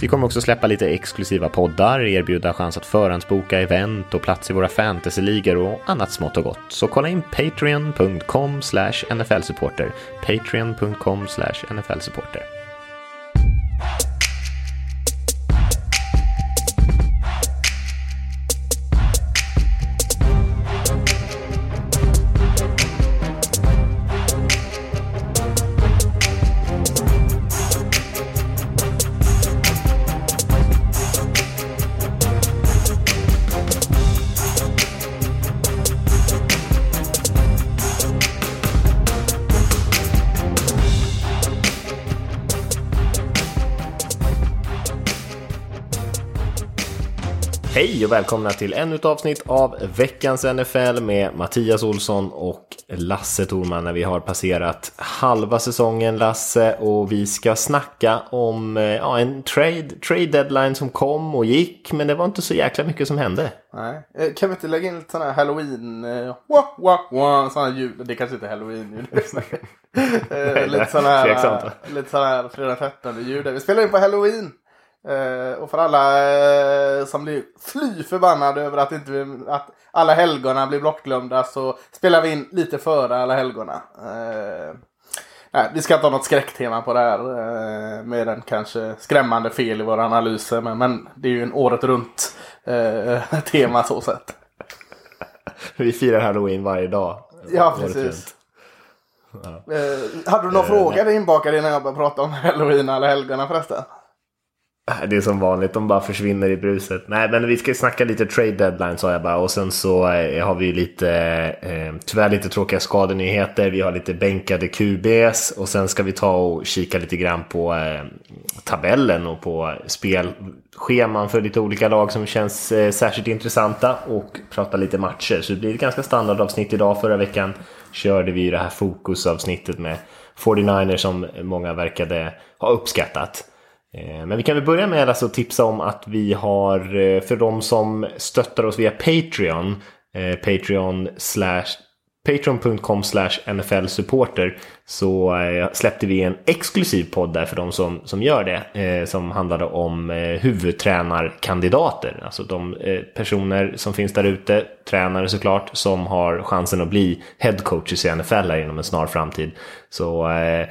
Vi kommer också släppa lite exklusiva poddar, erbjuda chans att förhandsboka event och plats i våra fantasyligor och annat smått och gott. Så kolla in patreon.com nflsupporter. Patreon.com nflsupporter. Hej och välkomna till ännu ett avsnitt av veckans NFL med Mattias Olsson och Lasse Thorman när vi har passerat halva säsongen Lasse och vi ska snacka om eh, ja, en trade, trade deadline som kom och gick men det var inte så jäkla mycket som hände. Nej. Eh, kan vi inte lägga in lite sådana här halloween, uh, wah, wah, wah, sådana här ljud, det kanske inte är halloween ljud. lite sådana här, lite sådana här fredag 13 ljud. Vi spelar in på halloween. Uh, och för alla uh, som blir fly förbannade över att, inte, att alla helgona blir bortglömda så spelar vi in lite före alla helgona. Uh, nej, vi ska inte ha något skräcktema på det här. Uh, mer än kanske skrämmande fel i våra analyser. Men, men det är ju en året runt tema så sett. vi firar halloween varje dag. Ja, precis. Ja. hade du någon fråga inbakad innan jag började prata om halloween alla helgona förresten? Äh, det är som vanligt, de bara försvinner i bruset. Nej, men vi ska snacka lite trade deadline sa jag bara. Och sen så eh, har vi lite, eh, tyvärr lite tråkiga skadenyheter. Vi har lite bänkade QBs. Och sen ska vi ta och kika lite grann på eh, tabellen och på spelscheman för lite olika lag som känns eh, särskilt intressanta. Och prata lite matcher. Så det blir ett ganska standardavsnitt idag. Förra veckan körde vi det här fokusavsnittet med 49ers som många verkade ha uppskattat. Eh, men vi kan väl börja med alltså att tipsa om att vi har eh, för de som stöttar oss via Patreon, eh, Patreon slash Patreon.com NFL supporter så släppte vi en exklusiv podd där för de som, som gör det. som handlade om huvudtränarkandidater. Alltså de personer som finns där ute, tränare såklart, som har chansen att bli headcoaches i NFL här inom en snar framtid. Så Eh,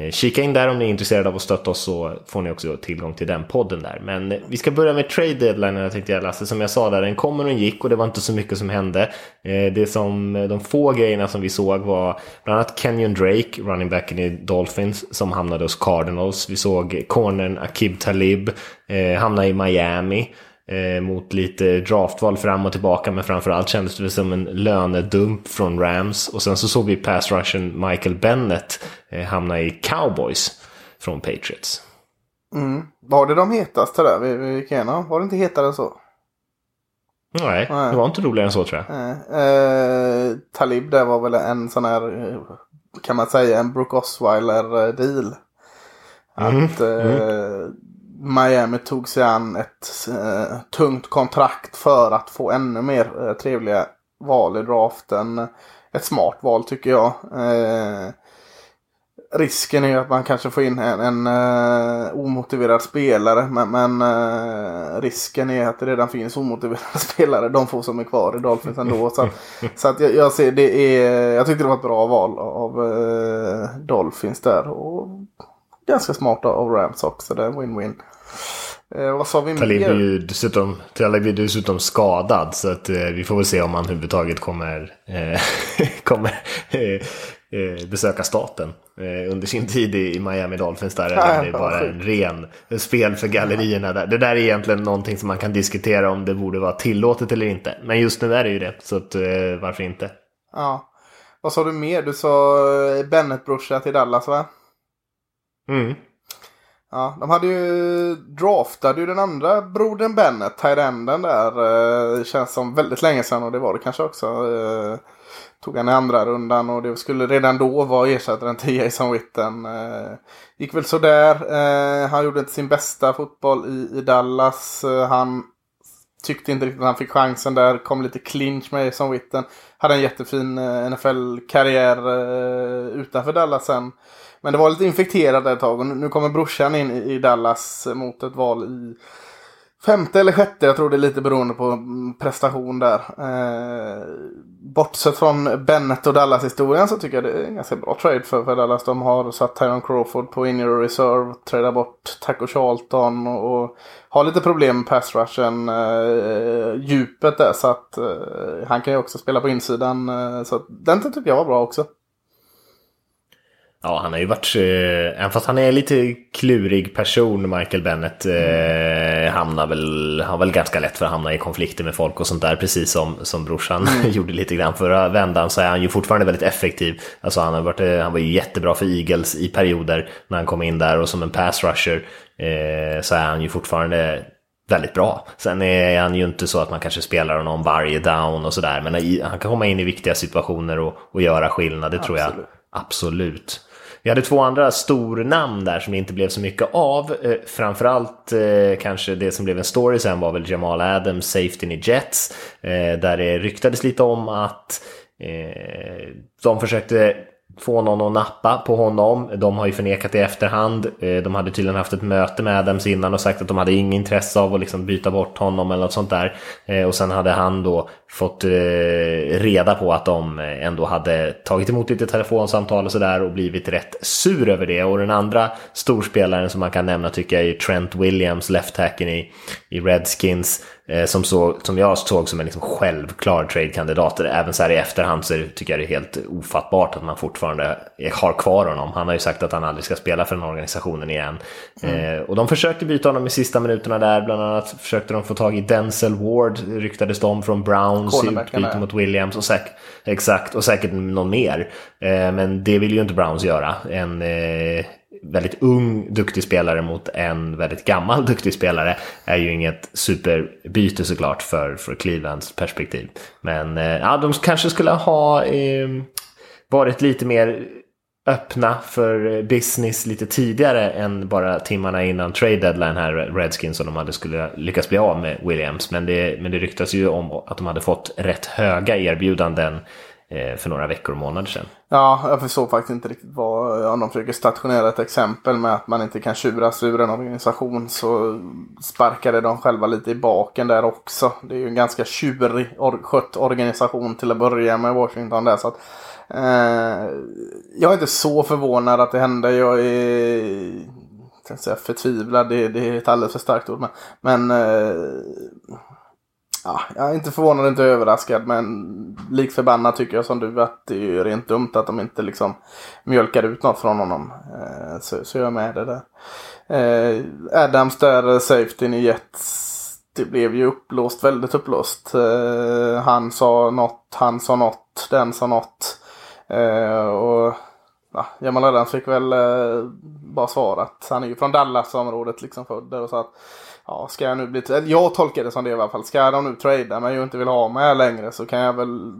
Eh, kika in där om ni är intresserade av att stötta oss så får ni också tillgång till den podden där. Men eh, vi ska börja med trade deadline jag tänkte jag Lasse. Som jag sa där, den kom och den gick och det var inte så mycket som hände. Eh, det som, de få grejerna som vi såg var bland annat Kenyon Drake, running backen i Dolphins, som hamnade hos Cardinals. Vi såg cornern Akib Talib eh, hamna i Miami eh, mot lite draftval fram och tillbaka. Men framförallt kändes det som en lönedump från Rams. Och sen så såg vi pass rushen Michael Bennett eh, hamna i Cowboys från Patriots. Mm. Var det de hetaste där vi, vi gick igenom? Var det inte hetare än så? Nej, Nej, det var inte roligare än så tror jag. Eh, Talib där var väl en sån här, kan man säga, en Brooke Osweiler deal. Mm. Att mm. Eh, Miami tog sig an ett eh, tungt kontrakt för att få ännu mer eh, trevliga val i draften. Ett smart val tycker jag. Eh, risken är att man kanske får in en, en eh, omotiverad spelare. Men, men eh, risken är att det redan finns omotiverade spelare. De få som är kvar i Dolphins ändå. så så att jag, jag, ser det är, jag tyckte det var ett bra val av eh, Dolphins där. Och ganska smart av Rams också. Det är win-win. Eh, vad sa vi mer? Talib är ju dessutom, Talib är dessutom skadad. Så att, eh, vi får väl se om han överhuvudtaget kommer, eh, kommer eh, eh, besöka staten eh, under sin tid i Miami Dolphins. Där eller det är bara en ren spel för gallerierna. Där. Det där är egentligen någonting som man kan diskutera om det borde vara tillåtet eller inte. Men just nu är det ju det. Så att, varför inte? Ja. Vad sa du mer? Du sa Bennett-brorsa till Dallas va? Mm. Ja, de hade ju draftade ju den andra brodern Bennett, Tyrenden där. Eh, känns som väldigt länge sedan och det var det kanske också. Eh, tog han i andra rundan och det skulle redan då vara ersättaren till Jason Witten. Eh, gick väl sådär. Eh, han gjorde inte sin bästa fotboll i, i Dallas. Eh, han tyckte inte riktigt att han fick chansen där. Kom lite clinch med Jason Witten. Hade en jättefin eh, NFL-karriär eh, utanför Dallas sen. Men det var lite infekterat ett tag och nu kommer brorsan in i Dallas mot ett val i femte eller sjätte. Jag tror det är lite beroende på mm, prestation där. Eh, bortsett från Bennett och Dallas-historien så tycker jag det är en ganska bra trade för, för Dallas. De har satt Tyron Crawford på in your reserve, tradar bort Taco Charlton och, och har lite problem med pass rushen, eh, djupet där. Så att eh, han kan ju också spela på insidan. Eh, så den tycker jag var bra också. Ja, han har ju varit, eh, även fast han är lite klurig person, Michael Bennett, eh, hamnar väl, har väl ganska lätt för att hamna i konflikter med folk och sånt där, precis som, som brorsan mm. gjorde lite grann förra vändan, så är han ju fortfarande väldigt effektiv. Alltså han, har varit, eh, han var ju jättebra för Eagles i perioder när han kom in där och som en pass rusher eh, så är han ju fortfarande väldigt bra. Sen är han ju inte så att man kanske spelar honom varje down och sådär, men han kan komma in i viktiga situationer och, och göra skillnad, det Absolut. tror jag absolut. Vi hade två andra stornamn där som det inte blev så mycket av. Eh, framförallt eh, kanske det som blev en story sen var väl Jamal Adams, Safety i Jets. Eh, där det ryktades lite om att eh, de försökte få någon att nappa på honom. De har ju förnekat det i efterhand. Eh, de hade tydligen haft ett möte med Adams innan och sagt att de hade inget intresse av att liksom byta bort honom eller något sånt där. Eh, och sen hade han då fått eh, reda på att de ändå hade tagit emot lite telefonsamtal och sådär och blivit rätt sur över det. Och den andra storspelaren som man kan nämna tycker jag är Trent Williams, left-hacken i, i Redskins. Eh, som, så, som jag såg som en liksom självklar trade-kandidat. Även så här i efterhand så tycker jag det är helt ofattbart att man fortfarande har kvar honom. Han har ju sagt att han aldrig ska spela för den organisationen igen. Mm. Eh, och de försökte byta honom i sista minuterna där. Bland annat försökte de få tag i Denzel Ward, ryktades de från Browns i utbyte mot Williams. Och säk exakt, och säkert någon mer. Eh, men det vill ju inte Browns göra. En, eh, väldigt ung duktig spelare mot en väldigt gammal duktig spelare är ju inget superbyte såklart för, för Clevelands perspektiv. Men eh, ja, de kanske skulle ha eh, varit lite mer öppna för eh, business lite tidigare än bara timmarna innan trade deadline här, Redskins, som de hade skulle lyckas bli av med Williams. Men det, men det ryktas ju om att de hade fått rätt höga erbjudanden Eh, Eh, för några veckor och månader sedan. Ja, jag förstår faktiskt inte riktigt vad, om de försöker stationera ett exempel med att man inte kan tjuras ur en organisation så sparkade de själva lite i baken där också. Det är ju en ganska tjurig or skött organisation till att börja med Washington där. Så att, eh, jag är inte så förvånad att det hände. Jag är jag säga förtvivlad, det, det, är ett alldeles för starkt ord. Men, men eh, ja, jag är inte förvånad, inte överraskad, men lik förbannat tycker jag som du att det är rent dumt att de inte liksom mjölkar ut något från honom. Eh, så, så jag är med det där. Eh, Adams där, safetyn i Jets, det blev ju upplåst, väldigt upplåst. Eh, han sa något, han sa något, den sa något. Eh, och ja, Jamal Adams fick väl eh, bara svara att han är ju från Dallas-området liksom född där och så att Ja, ska jag nu bli... Jag tolkar det som det i alla fall. Ska de nu trada mig och inte vill ha mig här längre så kan jag väl...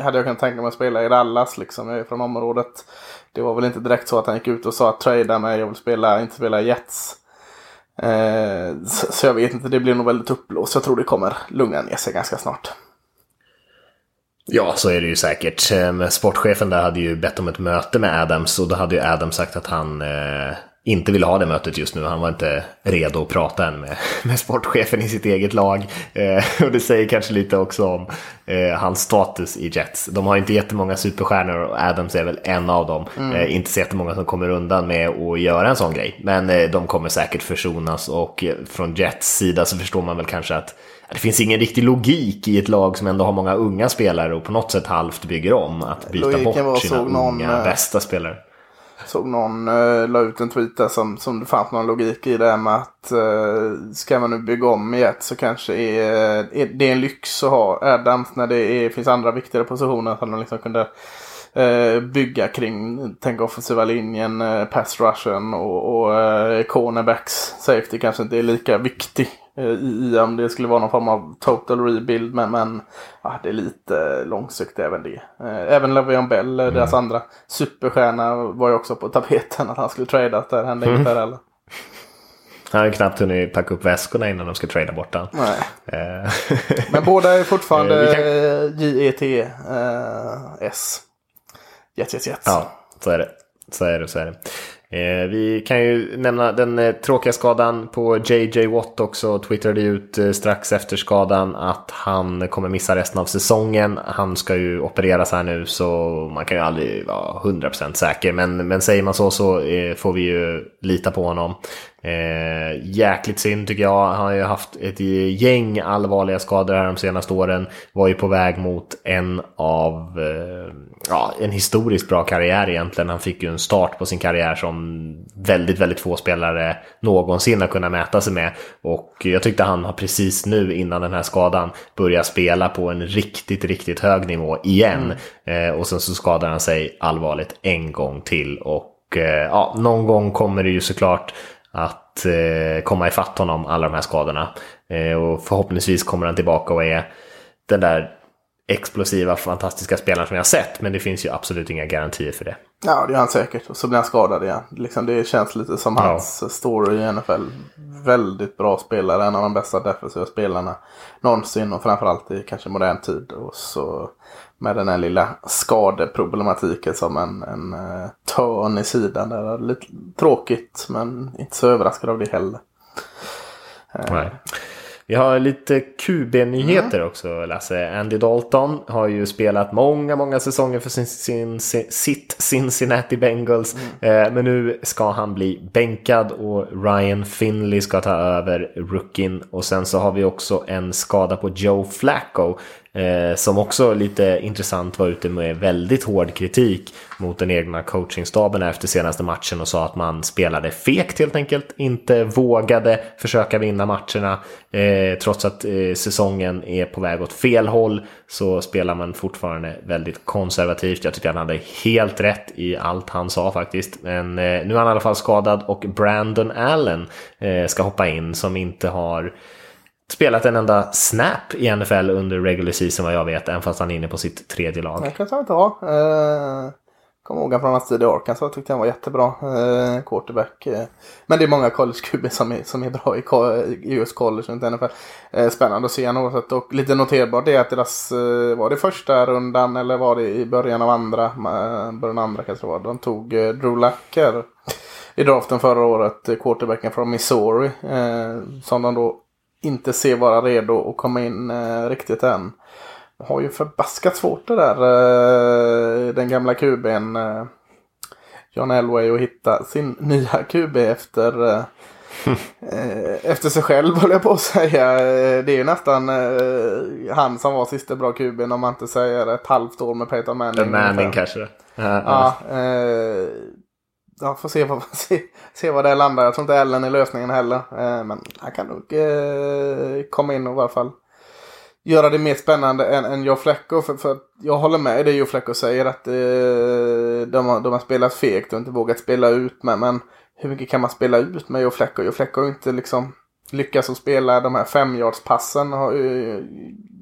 Hade jag kunnat tänka mig att spela i Dallas liksom. Jag är från området. Det var väl inte direkt så att han gick ut och sa att trada mig. Jag vill spela, inte spela Jets. Eh, så, så, jag vet inte, det blir nog väldigt uppblåst. Jag tror det kommer lugna ner sig ganska snart. Ja, så är det ju säkert. Eh, sportchefen där hade ju bett om ett möte med Adams och då hade ju Adams sagt att han eh inte ville ha det mötet just nu. Han var inte redo att prata än med, med sportchefen i sitt eget lag. Eh, och det säger kanske lite också om eh, hans status i Jets. De har inte jättemånga superstjärnor och Adams är väl en av dem. Mm. Eh, inte så jättemånga som kommer undan med att göra en sån grej. Men eh, de kommer säkert försonas och eh, från Jets sida så förstår man väl kanske att det finns ingen riktig logik i ett lag som ändå har många unga spelare och på något sätt halvt bygger om att byta Logiken bort sina unga någon, bästa spelare såg någon uh, la ut en tweet där som, som det fanns någon logik i det här med att uh, ska man nu bygga om i ett så kanske är, eh, är det är en lyx att ha Adams när det är, finns andra viktigare positioner som de liksom kunde eh, bygga kring, tänk offensiva linjen, eh, pass rushen och, och eh, cornerbacks. Safety kanske inte är lika viktig i, i om det skulle vara någon form av total rebuild. Men, men ja, det är lite långsiktigt även det. Eh, även Le'Veon Bell, mm. deras andra superstjärna, var ju också på tapeten att han skulle tradas där. Hände mm. inte där heller. Han har knappt hunnit packa upp väskorna innan de ska trada bort. Eh. Men båda är fortfarande kan... JETS. Jets, jets, jets. Ja, så är det. Så är det, så är det. Eh, vi kan ju nämna den eh, tråkiga skadan på JJ Watt också. Twittrade ut eh, strax efter skadan att han kommer missa resten av säsongen. Han ska ju opereras här nu så man kan ju aldrig vara 100% säker. Men, men säger man så så eh, får vi ju lita på honom. Eh, jäkligt synd tycker jag. Han har ju haft ett gäng allvarliga skador här de senaste åren. Var ju på väg mot en av, eh, ja, en historiskt bra karriär egentligen. Han fick ju en start på sin karriär som väldigt, väldigt få spelare någonsin har kunnat mäta sig med. Och jag tyckte han har precis nu innan den här skadan börjat spela på en riktigt, riktigt hög nivå igen. Mm. Eh, och sen så skadar han sig allvarligt en gång till. Och eh, ja, någon gång kommer det ju såklart att eh, komma ifatt honom, alla de här skadorna. Eh, och förhoppningsvis kommer han tillbaka och är den där explosiva, fantastiska spelaren som jag har sett. Men det finns ju absolut inga garantier för det. Ja, det är han säkert. Och så blir han skadad igen. Liksom, det känns lite som ja. hans story i NFL. Väldigt bra spelare, en av de bästa defensiva spelarna någonsin och framförallt i kanske modern tid. Och så med den här lilla skadeproblematiken som en, en uh, törn i sidan. Där. Lite tråkigt men inte så överraskad av det heller. Uh, Nej. Vi har lite QB-nyheter mm. också Lasse. Andy Dalton har ju spelat många, många säsonger för sin, sin, sitt Cincinnati Bengals. Mm. Eh, men nu ska han bli bänkad och Ryan Finley ska ta över rookien. Och sen så har vi också en skada på Joe Flacco. Eh, som också lite intressant var ute med väldigt hård kritik mot den egna coachingstaben efter senaste matchen och sa att man spelade fekt helt enkelt. Inte vågade försöka vinna matcherna. Eh, trots att eh, säsongen är på väg åt fel håll så spelar man fortfarande väldigt konservativt. Jag tycker han hade helt rätt i allt han sa faktiskt. Men eh, nu är han i alla fall skadad och Brandon Allen eh, ska hoppa in som inte har spelat en enda snap i NFL under regular season vad jag vet, även fast han är inne på sitt tredje lag. Det kanske han inte har. Eh, Kommer ihåg från hans tid i Arkansas, tyckte han var jättebra eh, quarterback. Eh. Men det är många college QB som är, som är bra i, i US college, inte NFL. Eh, spännande att se något. Och lite noterbart är att deras, eh, var det första rundan eller var det i början av andra, eh, början av andra kanske det var. De tog eh, Drew Lacker i draften förra året, eh, quarterbacken från Missouri. Eh, som de då inte ser vara redo att komma in eh, riktigt än. Har ju förbaskat svårt det där. Eh, den gamla QBn eh, John Elway att hitta sin nya QB efter eh, efter sig själv höll jag på att säga. Det är ju nästan eh, han som var sista bra kuben om man inte säger ett halvt år med Peter Manning. Manning kanske. Ja, eh, ja, får se, vad, se, se vad det landar. Jag tror inte Ellen är lösningen heller. Eh, men han kan nog eh, komma in och i alla fall göra det mer spännande än, än Joe Flecko. För, för jag håller med i det Joe Flecko säger att eh, de, har, de har spelat fegt och inte vågat spela ut med. Men hur mycket kan man spela ut med Joe Flecko? Joe Flecko har inte liksom lyckats att spela de här femyardspassen. har ju eh,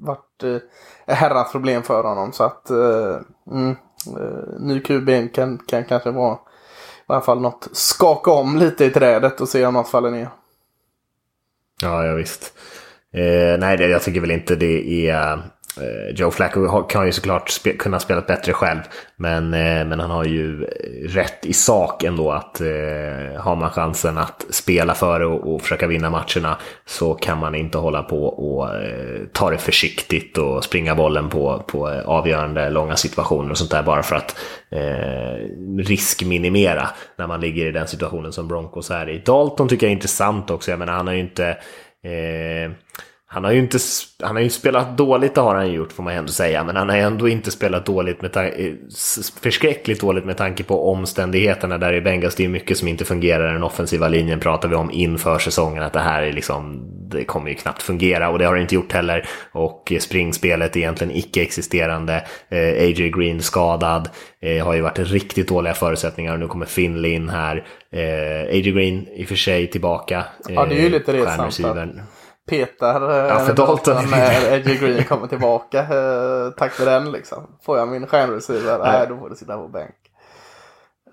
varit eh, herrans problem för honom. Så att eh, mm, eh, ny QB kan, kan kanske vara i alla fall något skaka om lite i trädet och se om något faller ner. Ja, ja visst. Eh, nej, det, jag tycker väl inte det är Eh, Joe Flacco kan ju såklart spe kunna spela bättre själv. Men, eh, men han har ju eh, rätt i sak ändå att eh, har man chansen att spela före och, och försöka vinna matcherna så kan man inte hålla på och eh, ta det försiktigt och springa bollen på, på eh, avgörande långa situationer och sånt där bara för att eh, riskminimera när man ligger i den situationen som Broncos är i. Dalton tycker jag är intressant också. Jag menar han har ju inte eh, han har ju inte han har ju spelat dåligt, det har han gjort får man ändå säga. Men han har ändå inte spelat dåligt med förskräckligt dåligt med tanke på omständigheterna där i Bengals. Det är mycket som inte fungerar. Den offensiva linjen pratar vi om inför säsongen. Att det här är liksom, det kommer ju knappt fungera och det har det inte gjort heller. Och springspelet är egentligen icke-existerande. Eh, AJ Green skadad. Eh, har ju varit riktigt dåliga förutsättningar och nu kommer Finley in här. Eh, AJ Green i och för sig tillbaka. ja, det är ju lite resamt petar eh, ja, för Dalton. när Edgy Green kommer tillbaka. Eh, tack för den liksom. Får jag min stjärnreceiver, nej då får du sitta på bänk.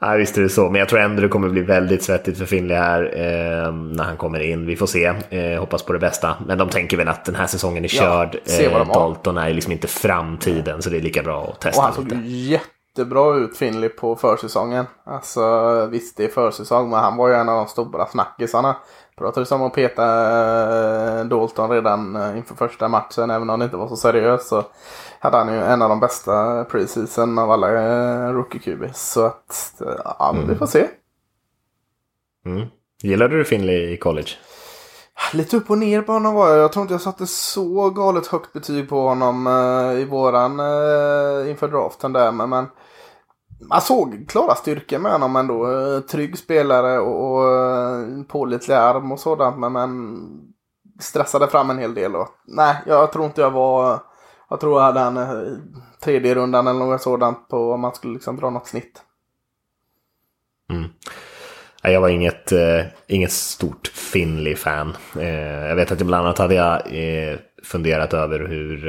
Ja, visst är det så, men jag tror ändå det kommer bli väldigt svettigt för Finley här eh, när han kommer in. Vi får se, eh, hoppas på det bästa. Men de tänker väl att den här säsongen är körd. Ja, eh, Dalton är liksom inte framtiden, så det är lika bra att testa Och han såg jättebra ut, Finley, på försäsongen. Alltså visst, det är försäsong, men han var ju en av de stora snackisarna pratades om att peta eh, Dalton redan eh, inför första matchen. Även om det inte var så seriöst så hade han ju en av de bästa preseason av alla eh, rookie QBs. Så att, ja, mm. vi får se. Mm. Gillade du Finley i college? Lite upp och ner på honom var jag. Jag tror inte jag satte så galet högt betyg på honom i våran inför draften där. Men, men man såg klara styrkor med honom ändå. Eh, Trygg spelare och, och eh, pålitlig arm och sådant. Men, men stressade fram en hel del. Och, nej, jag tror inte jag var... Jag tror jag hade en eh, tredje rundan eller något sådant på om man skulle liksom dra något snitt. Mm. Jag var inget, eh, inget stort Finley-fan. Eh, jag vet att bland annat hade jag eh, funderat över hur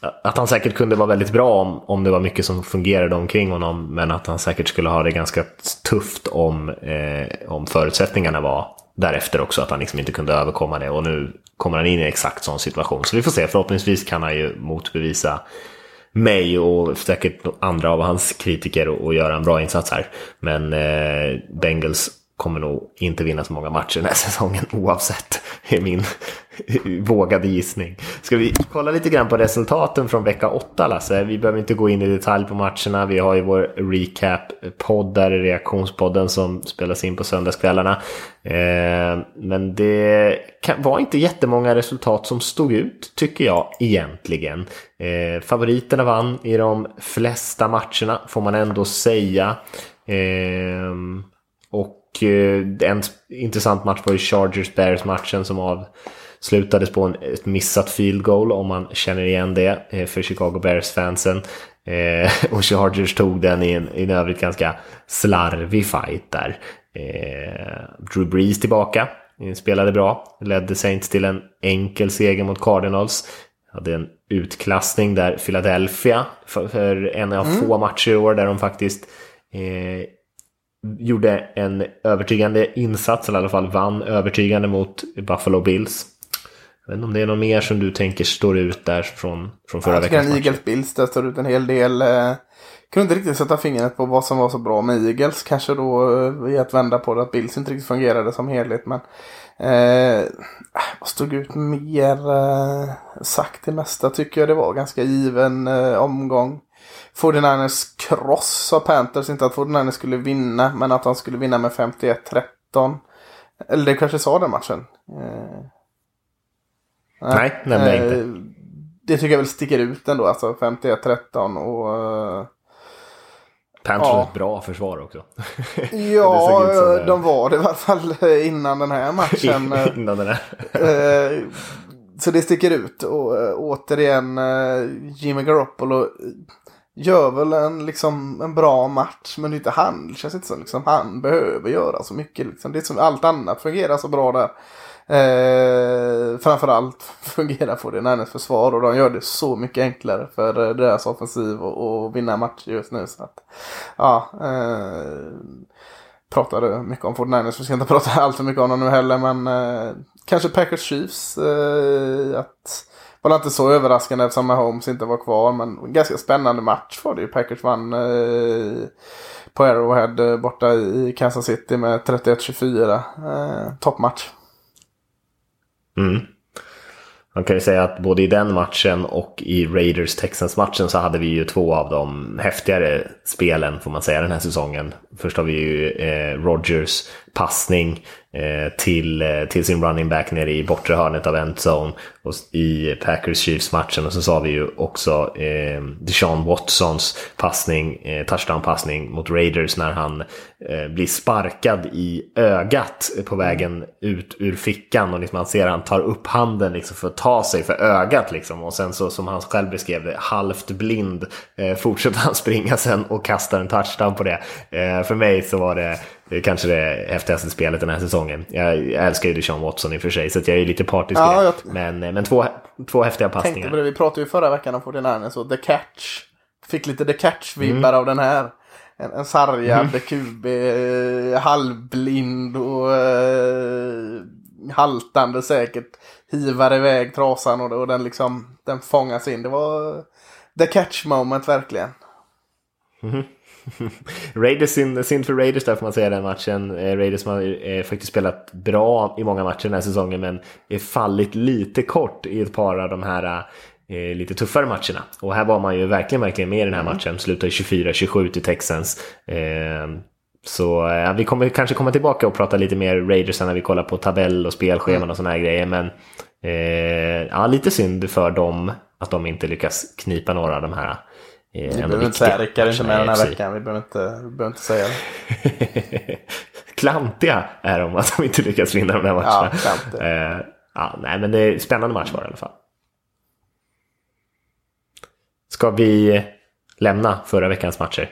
att han säkert kunde vara väldigt bra om, om det var mycket som fungerade omkring honom. Men att han säkert skulle ha det ganska tufft om, eh, om förutsättningarna var därefter också. Att han liksom inte kunde överkomma det. Och nu kommer han in i exakt sån situation. Så vi får se. Förhoppningsvis kan han ju motbevisa mig och säkert andra av hans kritiker och, och göra en bra insats här. Men eh, Bengals kommer nog inte vinna så många matcher den här säsongen oavsett, är min vågade gissning. Ska vi kolla lite grann på resultaten från vecka 8 Lasse? Vi behöver inte gå in i detalj på matcherna. Vi har ju vår recap-podd där, reaktionspodden som spelas in på söndagskvällarna. Eh, men det var inte jättemånga resultat som stod ut, tycker jag egentligen. Eh, favoriterna vann i de flesta matcherna, får man ändå säga. Eh, och en intressant match var ju Chargers-Bears-matchen som av avslutades på en, ett missat field goal om man känner igen det eh, för Chicago Bears-fansen. Eh, och Chargers tog den i en, i en övrigt ganska slarvig fight där. Eh, Drew Brees tillbaka, spelade bra, ledde Saints till en enkel seger mot Cardinals. Hade en utklassning där Philadelphia för, för en av mm. få matcher i år där de faktiskt eh, gjorde en övertygande insats, eller i alla fall vann övertygande mot Buffalo Bills. Jag vet inte om det är något mer som du tänker står ut där från, från förra veckans match? Eagles Bills, där står ut en hel del. Eh, kunde inte riktigt sätta fingret på vad som var så bra med Eagles. Kanske då eh, i att vända på det att Bills inte riktigt fungerade som helhet. Men eh, vad stod ut mer? Eh, sagt det mesta tycker jag det var ganska given eh, omgång. 49ers kross sa Panthers. Inte att 49ers skulle vinna, men att han skulle vinna med 51-13. Eller det kanske sa den matchen. Eh, nej, nämnde eh, inte. Det tycker jag väl sticker ut ändå, alltså 51-13 och... Eh, Panthers ja. ett bra försvar också. ja, de var det i alla fall innan den här matchen. innan den här. Eh, så det sticker ut. Och äh, återigen, äh, Jimmy Garoppolo gör väl en, liksom, en bra match. Men det är inte han. Det känns inte som liksom, han behöver göra så mycket. Liksom. Det är som allt annat fungerar så bra där. Eh, framförallt fungerar på det Niners försvar och de gör det så mycket enklare för eh, deras offensiv att vinna matcher just nu. Så att, ja, eh, pratade mycket om 49ers, vi ska inte prata allt för mycket om dem nu heller men eh, kanske Packers Chiefs. Eh, att var inte så överraskande eftersom Mahomes inte var kvar. Men ganska spännande match var det ju. Packers vann eh, på Arrowhead eh, borta i Kansas City med 31-24. Eh, toppmatch. Mm. Man kan ju säga att både i den matchen och i Raiders-Texans-matchen så hade vi ju två av de häftigare spelen får man säga den här säsongen. Först har vi ju eh, Rogers passning eh, till, eh, till sin running back nere i bortre hörnet av endzone och i Packers Chiefs-matchen. Och så sa vi ju också eh, Deshaun Watsons passning, eh, touchdown-passning mot Raiders när han eh, blir sparkad i ögat på vägen ut ur fickan och liksom man ser han tar upp handen liksom för att ta sig för ögat liksom. Och sen så som han själv beskrev det, halvt blind eh, fortsätter han springa sen och kastar en touchdown på det. Eh, för mig så var det det är kanske det häftigaste spelet den här säsongen. Jag, älskar ju Deshaun Watson i och för sig, så jag är lite partisk ja, jag... Men, men två, två häftiga passningar. Tänkte på det, vi pratade ju förra veckan om 49 så The Catch. Fick lite The Catch-vibbar mm. av den här. En, en sargad mm. QB, eh, halvblind och eh, haltande säkert. Hivar iväg trasan och, och den liksom, den fångas in. Det var The Catch moment verkligen. Mm. Raiders, synd, synd för Raiders där får man säga den matchen. Eh, Raiders har eh, faktiskt spelat bra i många matcher den här säsongen men är fallit lite kort i ett par av de här eh, lite tuffare matcherna. Och här var man ju verkligen, verkligen med i den här mm. matchen. Slutade 24-27 till Texans. Så ja, vi kommer kanske komma tillbaka och prata lite mer Raiders när vi kollar på tabell och spelscheman mm. och sådana här grejer. Men eh, ja, lite synd för dem att de inte lyckas knipa några av de här vi behöver inte säga Rickard inte med den här veckan. Vi behöver inte, vi behöver inte säga det. Klantiga är de att de inte lyckas vinna de här matcherna. Ja, eh, ja, nej, men det är en spännande match var det i alla fall. Ska vi lämna förra veckans matcher?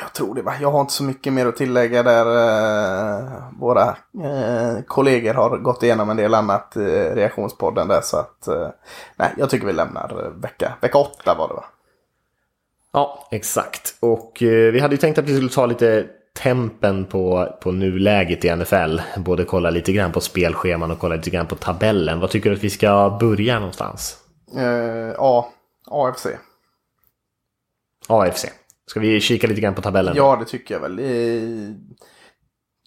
Jag tror det. Va? Jag har inte så mycket mer att tillägga där. Eh, våra eh, kollegor har gått igenom en del annat i eh, reaktionspodden där. Så att, eh, nej, jag tycker vi lämnar vecka, vecka åtta var det va? Ja, exakt. Och eh, vi hade ju tänkt att vi skulle ta lite tempen på, på nuläget i NFL. Både kolla lite grann på spelscheman och kolla lite grann på tabellen. Vad tycker du att vi ska börja någonstans? Uh, A. AFC. AFC. Ska vi kika lite grann på tabellen? Ja, det tycker jag väl. Uh,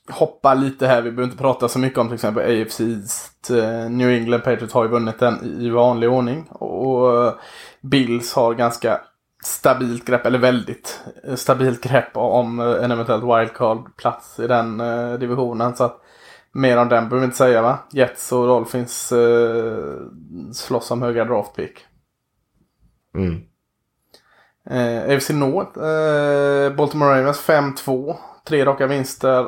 hoppa lite här. Vi behöver inte prata så mycket om till exempel AFC East. Uh, New England Patriots har ju vunnit den i vanlig ordning. Och Bills har ganska stabilt grepp, eller väldigt stabilt grepp om en eventuellt wildcard-plats i den eh, divisionen. Så att mer om den behöver vi inte säga va? Jets och Dolphins eh, slåss om höga draftpick. Mm. Eh, AFC North, eh, Baltimore Ravens 5-2, tre raka vinster.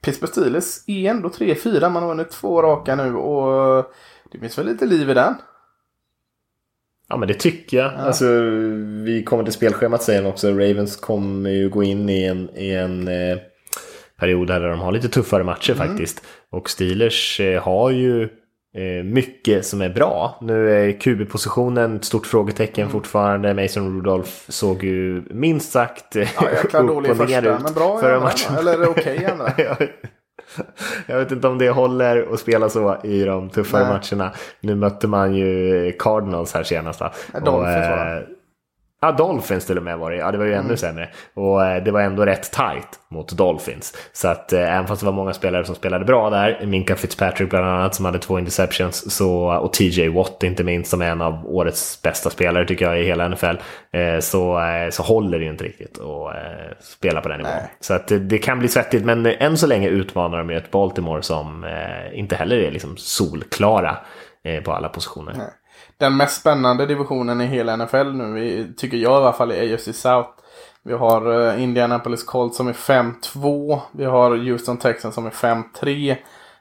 Pittsburgh Steelers är ändå 3-4, man har vunnit två raka nu och det finns väl lite liv i den. Ja men det tycker jag. Ja. Alltså, vi kommer till spelschemat sen också. Ravens kommer ju gå in i en, i en eh, period där de har lite tuffare matcher mm. faktiskt. Och Steelers eh, har ju eh, mycket som är bra. Nu är QB-positionen ett stort frågetecken mm. fortfarande. Mason Rudolph såg ju minst sagt ja, upp och ner ut men bra förra matchen. Eller okej okay, Jag vet inte om det håller att spela så i de tuffare Nej. matcherna. Nu mötte man ju Cardinals här senast. Dolphins och, Ja, Dolphins till och med var det. Ja, det var ju mm. ännu sämre. Och eh, det var ändå rätt tight mot Dolphins. Så att eh, även fast det var många spelare som spelade bra där, Minka Fitzpatrick bland annat som hade två interceptions, så, och TJ Watt inte minst som är en av årets bästa spelare tycker jag i hela NFL, eh, så, eh, så håller det ju inte riktigt att eh, spela på den nivån. Så att det, det, kan bli svettigt, men än så länge utmanar de ju ett Baltimore som eh, inte heller är liksom solklara på alla positioner. Nej den mest spännande divisionen i hela NFL nu, tycker jag i alla fall, är AFC South. Vi har eh, Indianapolis Colts som är 5-2. Vi har Houston Texans som är 5-3.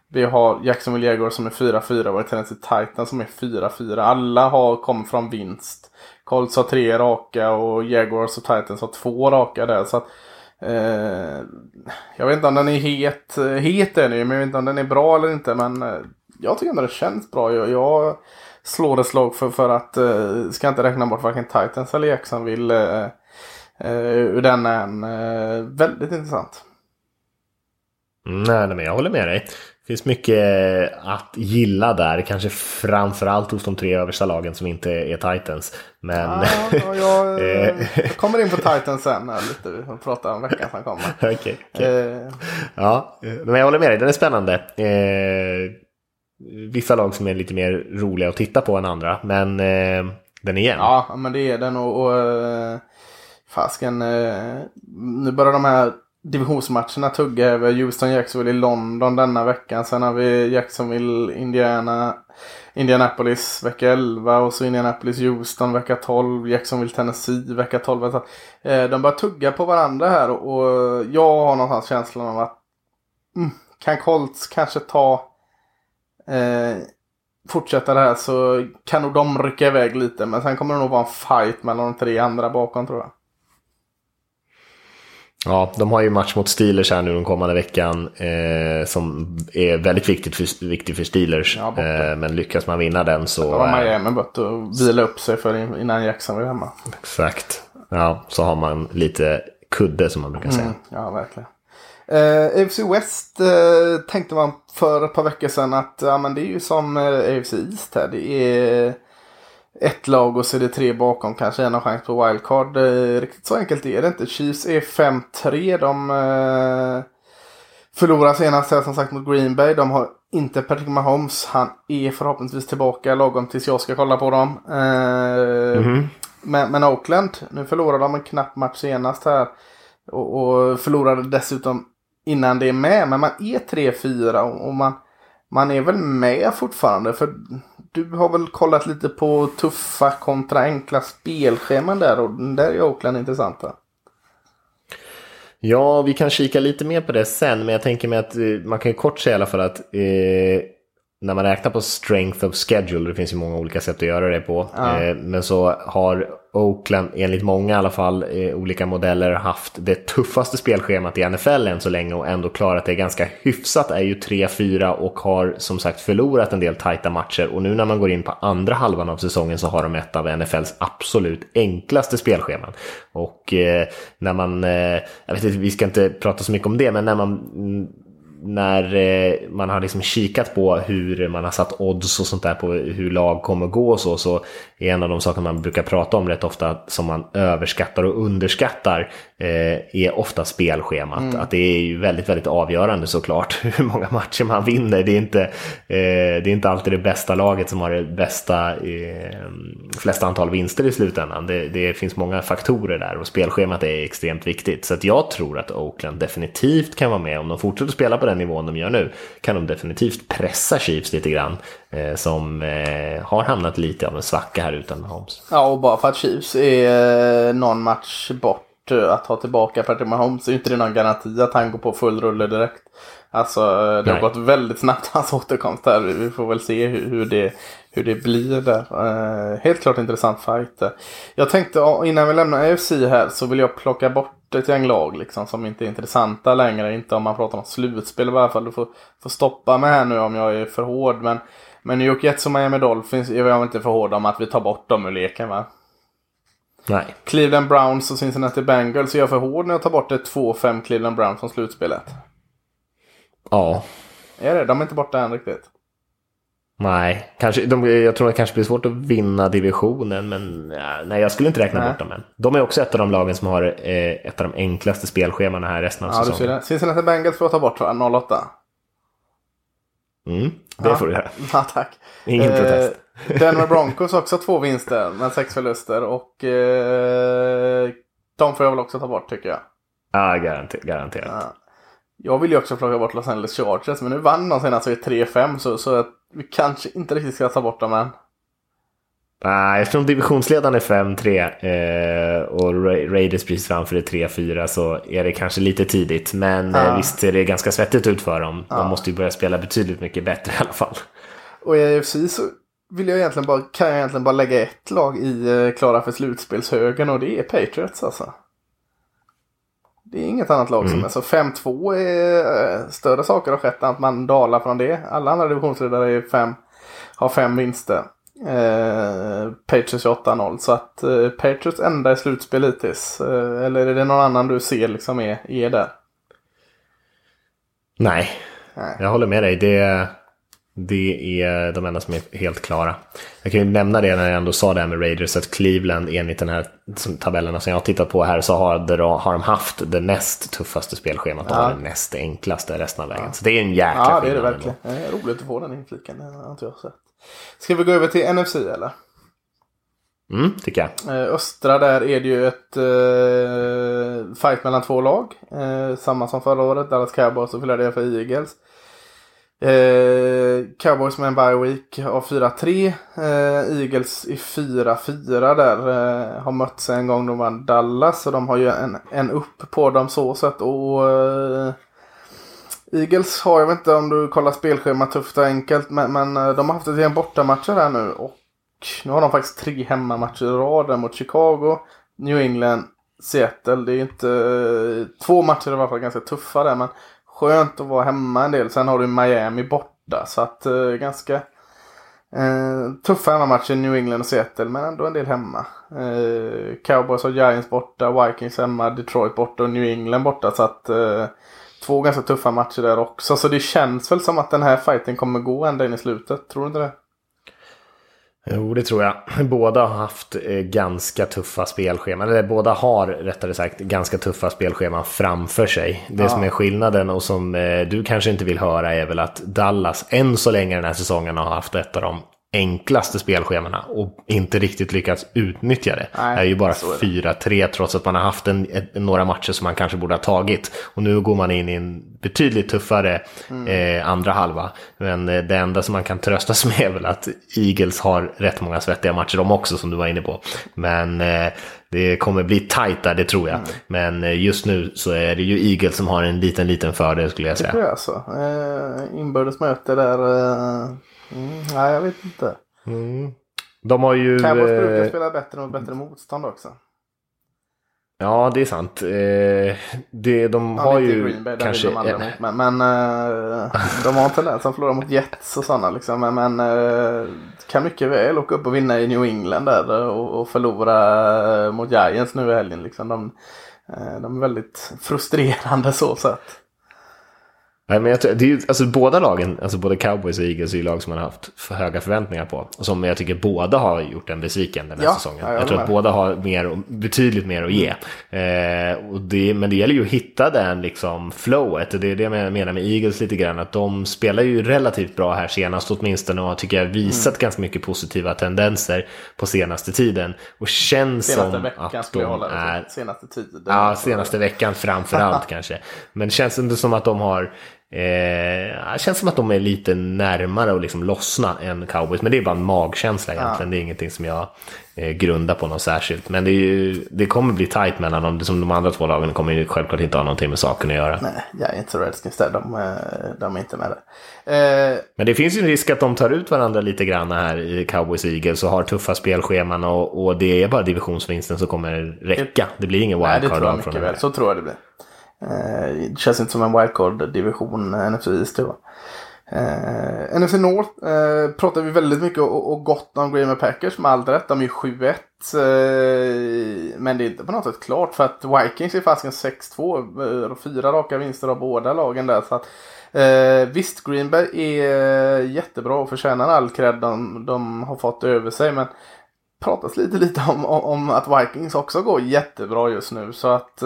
Vi har Jacksonville Jaguars som är 4-4 och Tennessee Titans som är 4-4. Alla har kommit från vinst. Colts har tre raka och Jaguars och Titans har två raka där. Så att, eh, jag vet inte om den är het. Eh, het är den ju, men jag vet inte om den är bra eller inte. Men eh, jag tycker ändå det känns bra. Jag, jag slår ett slag för, för att, uh, ska inte räkna bort varken Titans eller Jacksonville uh, uh, ur den än. Uh, väldigt intressant. Nej, men jag håller med dig. Det finns mycket att gilla där, kanske framförallt hos de tre översta lagen som inte är Titans. Men... Ja, ja, jag, jag kommer in på Titans sen lite och pratar om veckan som kommer. okay, okay. Ja, men jag håller med dig, den är spännande vissa lag som är lite mer roliga att titta på än andra. Men eh, den är jämn. Ja, men det är den och, och eh, fasken. Eh, nu börjar de här divisionsmatcherna tugga över Houston Jacksonville i London denna veckan. Sen har vi Jacksonville Indiana Indianapolis vecka 11 och så Indianapolis Houston vecka 12. Jacksonville Tennessee vecka 12. Eh, de börjar tugga på varandra här och jag har någonstans känslan av att mm, kan Colts kanske ta eh, fortsätta det här så kan nog de rycka iväg lite. Men sen kommer det nog vara en fight mellan de tre andra bakom tror jag. Ja, de har ju match mot Steelers här nu den kommande veckan eh, som är väldigt viktigt för, viktig för Steelers. Ja, eh, men lyckas man vinna den så... Då har Miami bort att vila upp sig för innan Jackson var hemma. Exakt. Ja, så har man lite kudde som man brukar säga. Mm, ja, verkligen. Eh, AFC West eh, tänkte man för ett par veckor sedan att ja, men det är ju som eh, AFC East här. Det är ett lag och så är det tre bakom. Kanske en chans på wildcard. Eh, riktigt så enkelt är det inte. Chiefs är 5-3. De eh, förlorar senast här som sagt mot Green Bay. De har inte Patrick Mahomes. Han är förhoppningsvis tillbaka lagom tills jag ska kolla på dem. Mm -hmm. men, men Oakland, nu förlorade de en knapp match senast här. Och, och förlorade dessutom innan det är med. Men man är 3-4 och, man, man är väl med fortfarande. För du har väl kollat lite på tuffa kontra enkla spelscheman där och där är Oakland intressanta. Ja, vi kan kika lite mer på det sen, men jag tänker mig att eh, man kan ju kort säga i alla fall att eh, när man räknar på strength of schedule, det finns ju många olika sätt att göra det på, ja. eh, men så har Oakland, enligt många i alla fall, eh, olika modeller haft det tuffaste spelschemat i NFL än så länge och ändå klarat det ganska hyfsat är ju 3-4 och har som sagt förlorat en del tajta matcher och nu när man går in på andra halvan av säsongen så har de ett av NFLs absolut enklaste spelscheman. Och eh, när man, jag vet inte, vi ska inte prata så mycket om det, men när man när eh, man har liksom kikat på hur man har satt odds och sånt där på hur lag kommer gå och så, så är en av de saker man brukar prata om rätt ofta som man överskattar och underskattar eh, är ofta spelschemat. Mm. Att det är ju väldigt, väldigt avgörande såklart hur många matcher man vinner. Det är inte, eh, det är inte alltid det bästa laget som har det bästa, eh, flesta antal vinster i slutändan. Det, det, finns många faktorer där och spelschemat är extremt viktigt. Så att jag tror att Oakland definitivt kan vara med om de fortsätter spela på den nivån de gör nu. Kan de definitivt pressa Chiefs lite grann eh, som eh, har hamnat lite av en svacka här utan Holmes. Ja, och bara för att Chiefs är någon match bort att ha tillbaka Patrick Mahomes är inte det någon garanti att han går på full rulle direkt. Alltså det Nej. har gått väldigt snabbt hans återkomst här. Vi får väl se hur, hur, det, hur det blir där. Uh, helt klart intressant fight. Jag tänkte innan vi lämnar AFC här så vill jag plocka bort ett gäng lag liksom, som inte är intressanta längre. Inte om man pratar om slutspel i varje fall. Du får, får stoppa mig här nu om jag är för hård. Men, men New York Jets och Miami Dolphins är jag inte för hård om att vi tar bort dem ur leken va? Nej. Cleveland Browns och Cincinnati Bengals är jag för hård när jag tar bort ett 2-5 Cleveland Browns från slutspelet. Ja. Är det? De är inte borta än riktigt. Nej, kanske, de, jag tror det kanske blir svårt att vinna divisionen, men nej, jag skulle inte räkna nej. bort dem än. De är också ett av de lagen som har eh, ett av de enklaste spelscheman här resten av ja, säsongen. Ja. Cincinnati Bengals får ta bort 08. Mm, det ja. får du göra. Ja, tack. Ingen eh, protest. Denver Broncos också två vinster med sex förluster och eh, de får jag väl också ta bort tycker jag. Ja, garanter garanterat. Ja. Jag vill ju också plocka bort Los Angeles Chargers men nu vann de senast i 3-5 så, så vi kanske inte riktigt ska ta bort dem än. Nej, eftersom divisionsledaren är 5-3 eh, och Raiders precis framför är 3-4 så är det kanske lite tidigt. Men ja. eh, visst ser det ganska svettigt ut för dem. Ja. De måste ju börja spela betydligt mycket bättre i alla fall. Och i AFC så vill jag egentligen bara, kan jag egentligen bara lägga ett lag i eh, klara för slutspelshögen och det är Patriots alltså. Det är inget annat lag mm. som är så. 5-2 är eh, större saker har skett än att man dalar från det. Alla andra divisionsledare är fem, har fem vinster. Eh, Patriots 8-0. Så att eh, Patriots enda i slutspel hittills. Eh, eller är det någon annan du ser liksom är, är där? Nej, Nej. jag håller med dig. Det det är de enda som är helt klara. Jag kan ju nämna det när jag ändå sa det här med Raiders att Cleveland enligt den här tabellerna som jag har tittat på här så har, har de haft det näst tuffaste spelschemat och ja. det näst enklaste resten av vägen. Ja. Så det är en jäkla Ja, det är det verkligen. Det är roligt att få den infliken. Har inte jag sett. Ska vi gå över till NFC eller? Mm, tycker jag. Eh, östra där är det ju ett eh, fight mellan två lag. Eh, samma som förra året, Dallas Cowboys och Philadelphia Eagles. Eh, Cowboys med en bye week av 4-3. Eh, Eagles i 4-4 där. Eh, har mötts en gång de vann Dallas. Så de har ju en, en upp på dem så sätt. Och eh, Eagles har, jag vet inte om du kollar spelschema tufft och enkelt. Men, men eh, de har haft ett gäng bortamatcher här nu. Och nu har de faktiskt tre hemmamatcher i rad mot Chicago, New England, Seattle. Det är ju inte... Eh, två matcher i alla fall ganska tuffa där. Men skönt att vara hemma en del. Sen har du Miami borta. Så att eh, ganska eh, tuffa hemmamatcher i New England och Seattle. Men ändå en del hemma. Eh, Cowboys och Giants borta. Vikings hemma. Detroit borta och New England borta. Så att eh, två ganska tuffa matcher där också. Så det känns väl som att den här fighten kommer gå ända in i slutet. Tror du inte det? Jo, det tror jag. Båda har haft eh, ganska tuffa spelscheman. Eller båda har rättare sagt ganska tuffa spelscheman framför sig. Det Ja. som är skillnaden och som eh, du kanske inte vill höra är väl att Dallas än så länge den här säsongen har haft ett av de enklaste spelschemana och inte riktigt lyckats utnyttja det. Nej, det är ju bara så är det. 4-3 trots att man har haft en, ett, några matcher som man kanske borde ha tagit. Och nu går man in i en betydligt tuffare Mm. eh, andra halva. Men eh, det enda som man kan trösta sig med är väl att Eagles har rätt många svettiga matcher de också som du var inne på. Men eh, det kommer bli tajt där, det tror jag. Mm. Men eh, just nu så är det ju Eagles som har en liten, liten fördel skulle jag säga. du alltså? Eh, inbördes möte där. Eh, mm, nej, jag vet inte. De har ju... Cowboys brukar eh, spela bättre mot bättre motstånd också. Ja, det är sant. Eh, det, de Ja, har inte ju Bay, kanske... de aldrig mot. Men, men eh, de har en tendens att förlora mot Jets och sådana liksom. Men, men eh, kan mycket väl åka upp och vinna i New England där och, och förlora mot Giants nu i helgen. Liksom. De, de är väldigt frustrerande så sett. Nej, men jag, tror- det är ju, alltså, båda lagen, alltså både Cowboys och Eagles, är ju lag som man har haft för höga förväntningar på. Och som jag tycker båda har gjort en besviken den här Ja, säsongen. ja, jag jag tror att båda har mer, betydligt mer att ge. Eh, och det, men det gäller ju att hitta den liksom flowet. Och det är det jag menar med Eagles lite grann. Att de spelar ju relativt bra här senast åtminstone. Och tycker jag visat Mm. ganska mycket positiva tendenser på senaste tiden. Och känns Senaste som veckan att de hålla är. Senaste tiden. Ja, senaste veckan framför allt kanske. Men känns inte som att de har... Eh, det känns som att de är lite närmare att liksom lossna än cowboys. Men det är bara en magkänsla egentligen. Det är ingenting som jag eh, grundar på något särskilt. Men det, är ju, det kommer bli tajt mellan dem. Som de andra två lagen kommer ju självklart inte ha någonting med saken att göra. Nej, Giants och Redskins där, de, eh, de är inte med där. Eh, Men det finns ju en risk att de tar ut varandra lite grann här i Cowboys och Eagles och har tuffa spelscheman och, och det är bara divisionsvinsten som kommer räcka. Det blir ingen Nej, det tror jag mycket väl. Så tror jag det blir. Eh, det känns inte som en wildcard-division, eh, NFC East då. Eh, NFC North eh, pratar vi väldigt mycket och, och gott om Green Bay Packers med all rätt. De är ju 7-1. Eh, men det är inte på något sätt klart för att Vikings är fasken 6-2. Eh, fyra raka vinster av båda lagen där. Så att, eh, visst, Green Bay är jättebra och förtjänar all cred de, de har fått över sig. Men pratas lite lite om, om, om att Vikings också går jättebra just nu. Så att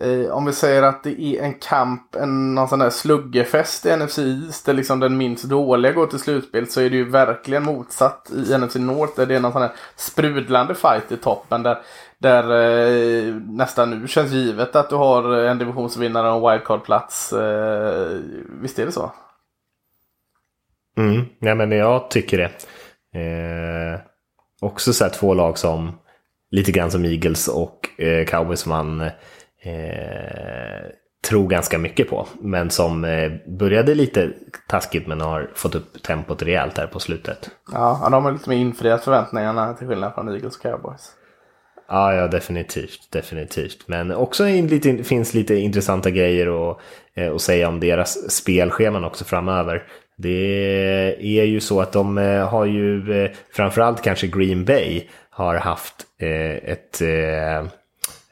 eh, om vi säger att det är en kamp, en någon sån där sluggerfest i NFC East där liksom den minst dåliga går till slutspel så är det ju verkligen motsatt i NFC North där det är någon sån här sprudlande fight i toppen där, där eh, nästan nu känns givet att du har en divisionsvinnare och en wildcard-plats. Eh, visst är det så? Mm, nej men jag tycker det. Eh, också så två lag som lite grann som Eagles och eh, Cowboys som man eh, eh, tror ganska mycket på. Men som eh, började lite taskigt men har fått upp tempot rejält här på slutet. Ja, de har lite mer infriat förväntningarna till skillnad från Eagles och Cowboys. Ja, ja, definitivt. Definitivt. Men också lite, finns lite intressanta grejer att, eh, att säga om deras spelscheman också framöver. Det är ju så att de eh, har ju, eh, framförallt kanske Green Bay, har haft ett,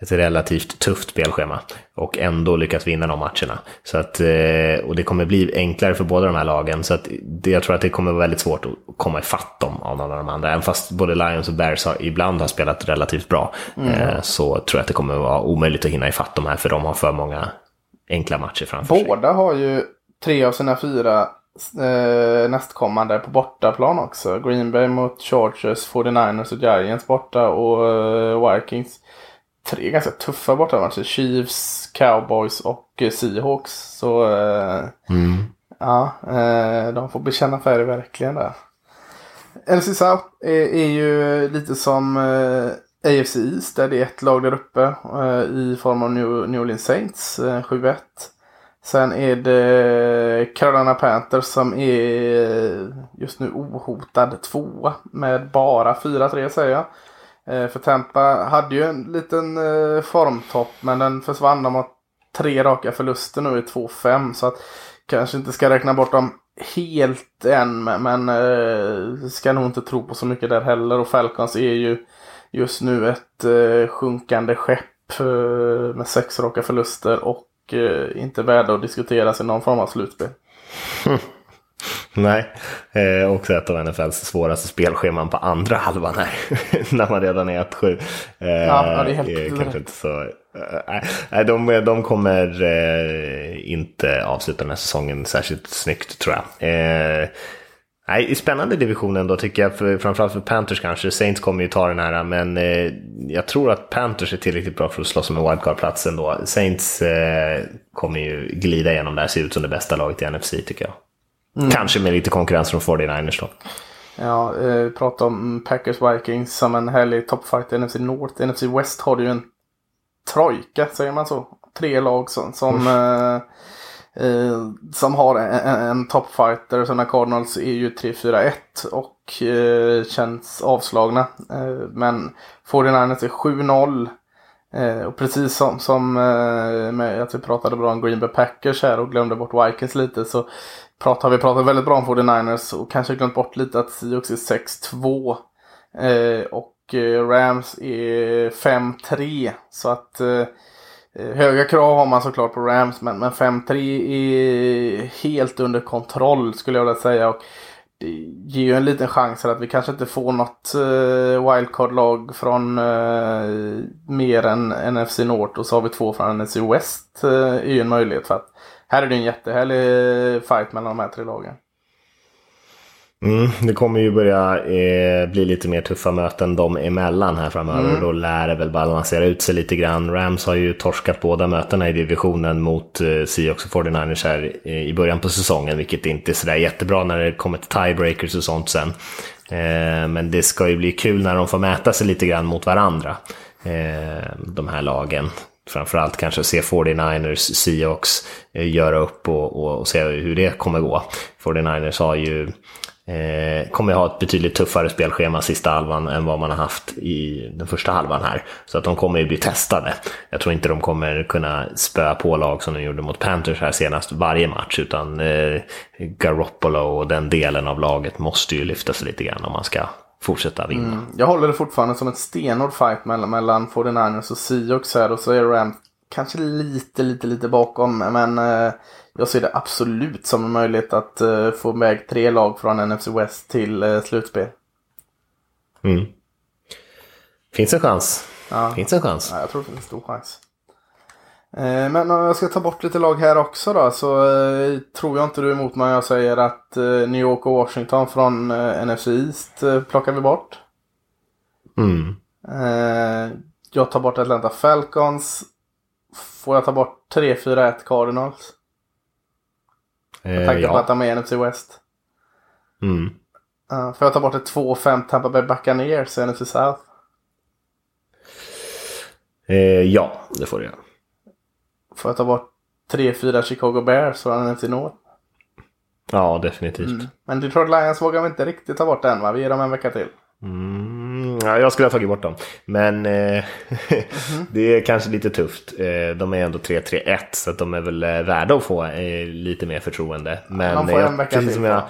ett relativt tufft spelschema och ändå lyckats vinna de matcherna. Så att, eh, och det kommer bli enklare för båda de här lagen. Så att det, jag tror att det kommer vara väldigt svårt att komma ifatt dem av någon av de andra. Även fast både Lions och Bears har, ibland har spelat relativt bra eh, så tror jag att det kommer vara omöjligt att hinna ifatt de här för de har för många enkla matcher framför sig. Båda har ju tre av sina fyra eh, nästkommande på bortaplan också. Green Bay mot Chargers, 49ers och Giants borta och eh, Vikings. Tre ganska tuffa bortamatcher. Chiefs, Cowboys och eh, Seahawks. Så eh, Mm. ja, eh, de får bekänna färg verkligen där. NFC South är, är ju lite som eh, AFC East där det är ett lag där uppe eh, i form av New, New Orleans Saints, eh, 7-1. Sen är det Carolina Panthers som är just nu ohotad tvåa med bara 4-3 säger jag. Eh, för Tampa hade ju en liten eh, formtopp men den försvann. De har tre raka förluster nu i 2-5 så att kanske inte ska räkna bort dem helt än men, eh, ska nog inte tro på så mycket där heller. Och Falcons är ju just nu ett sjunkande skepp med sex raka förluster och inte värda att diskuteras i någon form av slutspel. Nej, eh, också ett av NFLs svåraste spelscheman på andra halvan här. när man redan är 1-7. Eh, ja, det är helt rätt. kanske inte så, eh, nej, de, de kommer eh, inte avsluta den här säsongen särskilt snyggt tror jag. Eh, Nej, spännande divisionen då tycker jag, för, framförallt för Panthers kanske. Saints kommer ju ta den här, men eh, jag tror att Panthers är tillräckligt bra för att slåss om en wildcard-platsen då. Saints eh, kommer ju glida igenom där, ser ut som det bästa laget i NFC tycker jag. Kanske med lite konkurrens från 49ers då. Ja, eh, prata om Packers Vikings som en härlig toppfight i NFC North. NFC West har du ju en trojka, säger man så? Tre lag som, som, eh, eh, som har en, en, toppfighter. Sådana Cardinals är ju 3-4-1 och eh, känns avslagna. Eh, men 49ers är 7-0. Eh, och precis som, som med att vi pratade bra om Green Bay Packers här och glömde bort Vikings lite så pratar, vi pratat väldigt bra om 49ers och kanske glömt bort lite att Seahawks är 6-2. Eh, och eh, Rams är 5-3. Så att eh, eh, höga krav har man såklart på Rams men, men 5-3 är helt under kontroll skulle jag vilja säga. Och det ger ju en liten chans här att vi kanske inte får något eh, wildcard-lag från eh, mer än NFC North och så har vi två från NFC West. Eh, är ju en möjlighet för att här är det en jättehärlig fight mellan de här tre lagen. Mm, det kommer ju börja eh, bli lite mer tuffa möten dem emellan här framöver. Mm. Då lär det väl balansera ut sig lite grann. Rams har ju torskat båda mötena i divisionen mot eh, Seahawks och 49ers här eh, i början på säsongen. Vilket inte är sådär jättebra när det kommer till tiebreakers och sånt sen. Eh, men det ska ju bli kul när de får mäta sig lite grann mot varandra. Eh, de här lagen. Framförallt kanske se 49ers, Seahawks eh, göra upp och, och, och se hur det kommer gå. 49ers har ju Eh, kommer ha ett betydligt tuffare spelschema sista halvan än vad man har haft i den första halvan här. Så att de kommer ju bli testade. Jag tror inte de kommer kunna spöa på lag som de gjorde mot Panthers här senast varje match. Utan eh, Garoppolo och den delen av laget måste ju lyfta sig lite grann om man ska fortsätta vinna. Mm. Jag håller det fortfarande som en stenhård fight mellan, mellan 49ers och Seahawks här och så är Rams kanske lite, lite, lite bakom. Men eh, jag ser det absolut som en möjlighet att eh, få med tre lag från NFC West till eh, slutspel. Mm. Finns en chans. Ja. Finns en chans. Ja, jag tror det finns en stor chans. Eh, Men om jag ska ta bort lite lag här också då så eh, tror jag inte du är emot mig jag säger att eh, New York och Washington från NFC East plockar vi bort. Mm. Jag tar bort Atlanta Falcons. Får jag ta bort 3-4-1 Cardinals? Eh, tanke på att de är NFC West. Mm. Får jag ta bort ett 2-5 Tampa Bay Buccaneers i NFC South? Eh, ja, det får du göra. Får jag ta bort 3-4 Chicago Bears från NFC North? Ja, definitivt. Mm. Men Detroit Lions vågar vi inte riktigt ta bort än va? Vi ger dem en vecka till. Mm, ja, jag skulle ha tagit bort dem. Men eh, det är kanske lite tufft. Eh, de är ändå 3-3-1 så att de är väl eh, värda att få eh, lite mer förtroende. Men Man får eh, en vecka precis till, som jag?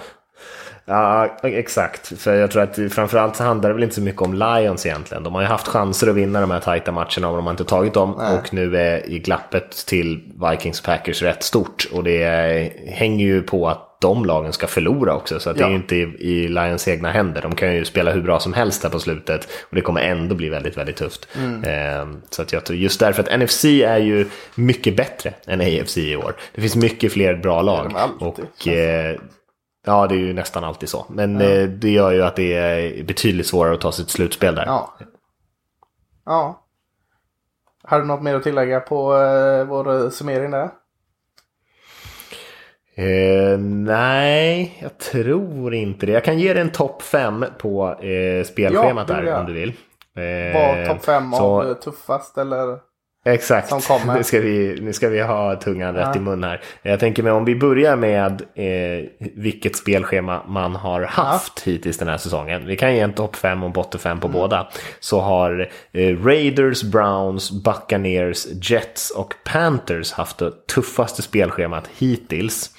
Ja, exakt. För jag tror att framförallt så handlar det väl inte så mycket om Lions egentligen. De har ju haft chanser att vinna de här tajta matcherna och de har inte tagit dem. Nej. Och nu är i glappet till Vikings Packers rätt stort. Och det hänger ju på att de lagen ska förlora också. Så att det Ja. är ju inte i, i Lions egna händer. De kan ju spela hur bra som helst här på slutet. Och det kommer ändå bli väldigt, väldigt tufft. Mm. Eh, så att jag tror just därför att NFC är ju mycket bättre än AFC i år. Det finns mycket fler bra lag. Men och eh, Ja, det är ju nästan alltid så. Men ja. det gör ju att det är betydligt svårare att ta sig ett slutspel där. Ja. Ja. Har du något mer att tillägga på eh, vår summering där? Eh, nej, jag tror inte det. Jag kan ge dig en topp 5 på eh, spelschemat ja, där om du vill. Eh, Var topp 5 av tuffast eller? Exakt, nu ska, vi, nu ska vi ha tungan ja. rätt i mun här. Jag tänker mig om vi börjar med eh, vilket spelschema man har haft ja. hittills den här säsongen. Vi kan ge en topp 5 och botten 5 på mm. båda. Så har eh, Raiders, Browns, Buccaneers, Jets och Panthers haft det tuffaste spelschemat hittills.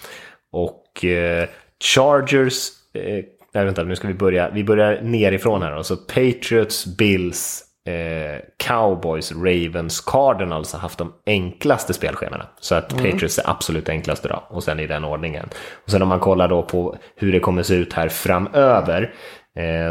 Och eh, Chargers, eh, nej vänta nu ska vi börja, vi börjar nerifrån här. Så Patriots, Bills, eh, Cowboys, Ravens, Cardinals har haft de enklaste spelschemana. Så att mm. Patriots är absolut enklast idag och sen i den ordningen. Och sen om man kollar då på hur det kommer se ut här framöver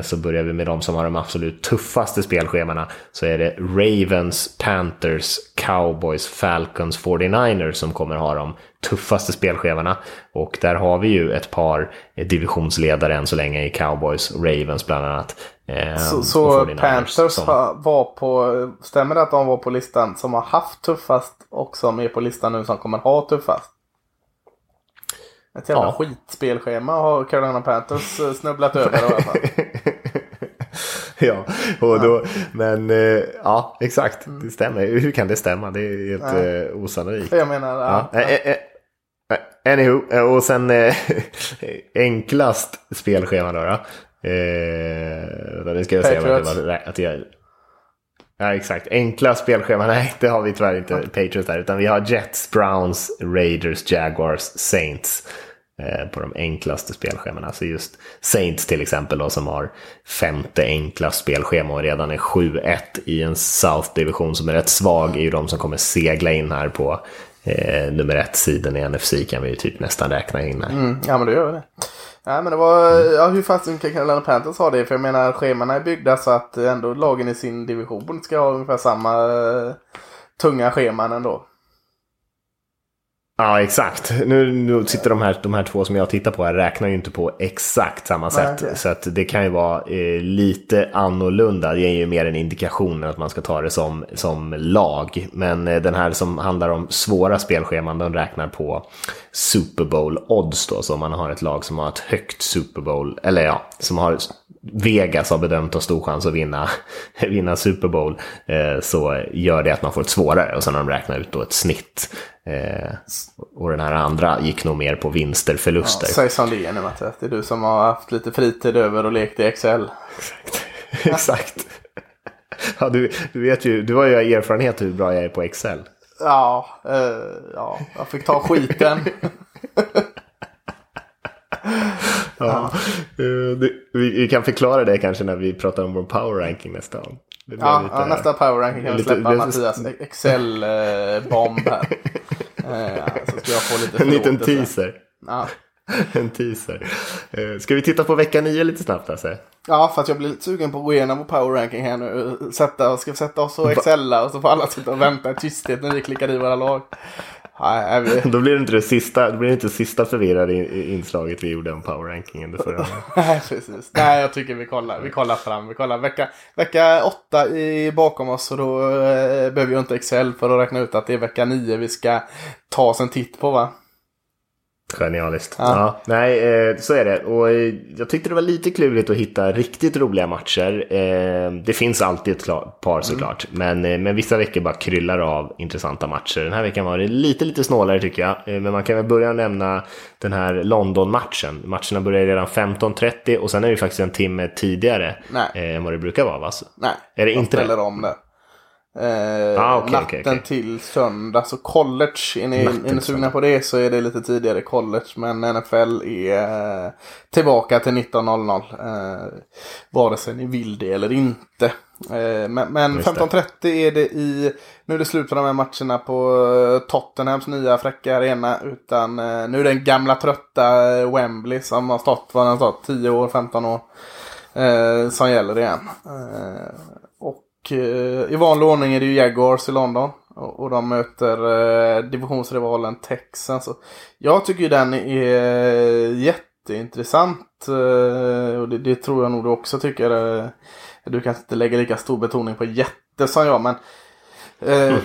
så börjar vi med de som har de absolut tuffaste spelschemana. Så är det Ravens, Panthers, Cowboys, Falcons, 49ers som kommer ha de tuffaste spelschemana. Och där har vi ju ett par divisionsledare än så länge i Cowboys, Ravens bland annat. Eh, så, så Panthers som... var på, stämmer det att de var på listan som har haft tuffast och som är på listan nu som kommer ha tuffast? Ett jävla ja. skitspelschema har Carolina Panthers eh, snubblat över i alla fall. ja, och då, ja. men eh, ja, exakt, mm. det stämmer. Hur kan det stämma? Det är helt Nej. osannolikt. Jag menar, ja. ja. Anywho, och sen enklast spelschema då. då. Eh, nu ska jag säga vad det var. Att jag, ja, exakt. Enkla spelscheman. Nej, det har vi tyvärr inte. Patriots där. Utan vi har Jets, Browns, Raiders, Jaguars, Saints. Eh, på de enklaste spelschemana. Alltså just Saints till exempel då, som har femte enkla spelschema och redan är 7-1 i en South-division som är rätt svag. är ju de som kommer segla in här på eh, nummer ett-sidan i NFC kan vi ju typ nästan räkna in här. Mm, ja men det gör vi det. Nej men det var, ja hur fasiken kan Carolina Panthers ha det? För jag menar schemana är byggda så att ändå lagen i sin division ska ha ungefär samma uh, tunga scheman ändå. Ja, exakt. Nu, nu sitter de här, de här två som jag tittar på här räknar ju inte på exakt samma sätt. okay. Så att det kan ju vara eh, lite annorlunda. Det är ju mer en indikation att man ska ta det som, som lag. Men eh, den här som handlar om svåra spelscheman, de räknar på Super Bowl odds då. Så om man har ett lag som har ett högt Super Bowl, eller ja, som har Vegas har bedömt har stor chans att vinna, vinna Super Bowl eh, så gör det att man får ett svårare och sen har de räknat ut då ett snitt. Eh, och den här andra gick nog mer på vinster, förluster. Ja, säg som det är nu Mattias, det är du som har haft lite fritid över och lekt i Excel. Exakt. Exakt. Ja, du, du vet ju, du har ju erfarenhet hur bra jag är på Excel. Ja, eh, ja jag fick ta skiten. ja. Uh, vi, kan förklara det kanske när vi pratar om vår power ranking nästa gång. Ja, lite, ja, nästa power ranking kan vi släppa det, Mattias Excel-bomb här. uh, så ska jag få lite En liten teaser. Ja. en teaser. Uh, ska vi titta på vecka nio lite snabbt Hasse? Ja, för att jag blir lite sugen på att gå igenom vår power ranking här nu. Sätta, ska vi sätta oss och excella och så får alla sitta och vänta i tysthet när vi klickar i våra lag. Nej, Då blir det inte det sista, det blir inte sista förvirrade inslaget vi gjorde om power rankingen det förra. Nej, precis. Nej, jag tycker vi kollar, vi kollar fram. Vi kollar vecka, vecka åtta i, bakom oss och då eh, behöver jag inte Excel för att räkna ut att det är vecka nio vi ska ta oss en titt på va? Genialiskt. Ja. ja. nej, eh, så är det. Och eh, jag tyckte det var lite klurigt att hitta riktigt roliga matcher. Eh, det finns alltid ett par mm. såklart, mm. men, men vissa veckor bara kryllar av intressanta matcher. Den här veckan var det lite, lite snålare tycker jag. Men man kan väl börja nämna den här London-matchen. Matcherna börjar redan 15.30 och sen är det faktiskt en timme tidigare än vad det brukar vara. Va? Nej, är det inte det? om det. Eh, ah, okay, natten okay, okay. till söndag. Så college, är ni, är ni sugna på det så är det lite tidigare college. Men NFL är eh, tillbaka till 19.00. Eh, vare sig ni vill det eller inte. Eh, men men 15.30 är det i, nu är det slut på de här matcherna på eh, Tottenhams nya fräcka arena. Utan eh, nu är det den gamla trötta eh, Wembley som har stått, vad den har stått, 10 år, 15 år. Som gäller igen. Eh, I vanlig ordning är det ju Jaguars i London. Och, de möter eh, divisionsrivalen Texans. Jag tycker ju den är eh, jätteintressant. Eh, och det, det, tror jag nog du också tycker. Eh, du kanske inte lägger lika stor betoning på jätte som jag men eh, mm.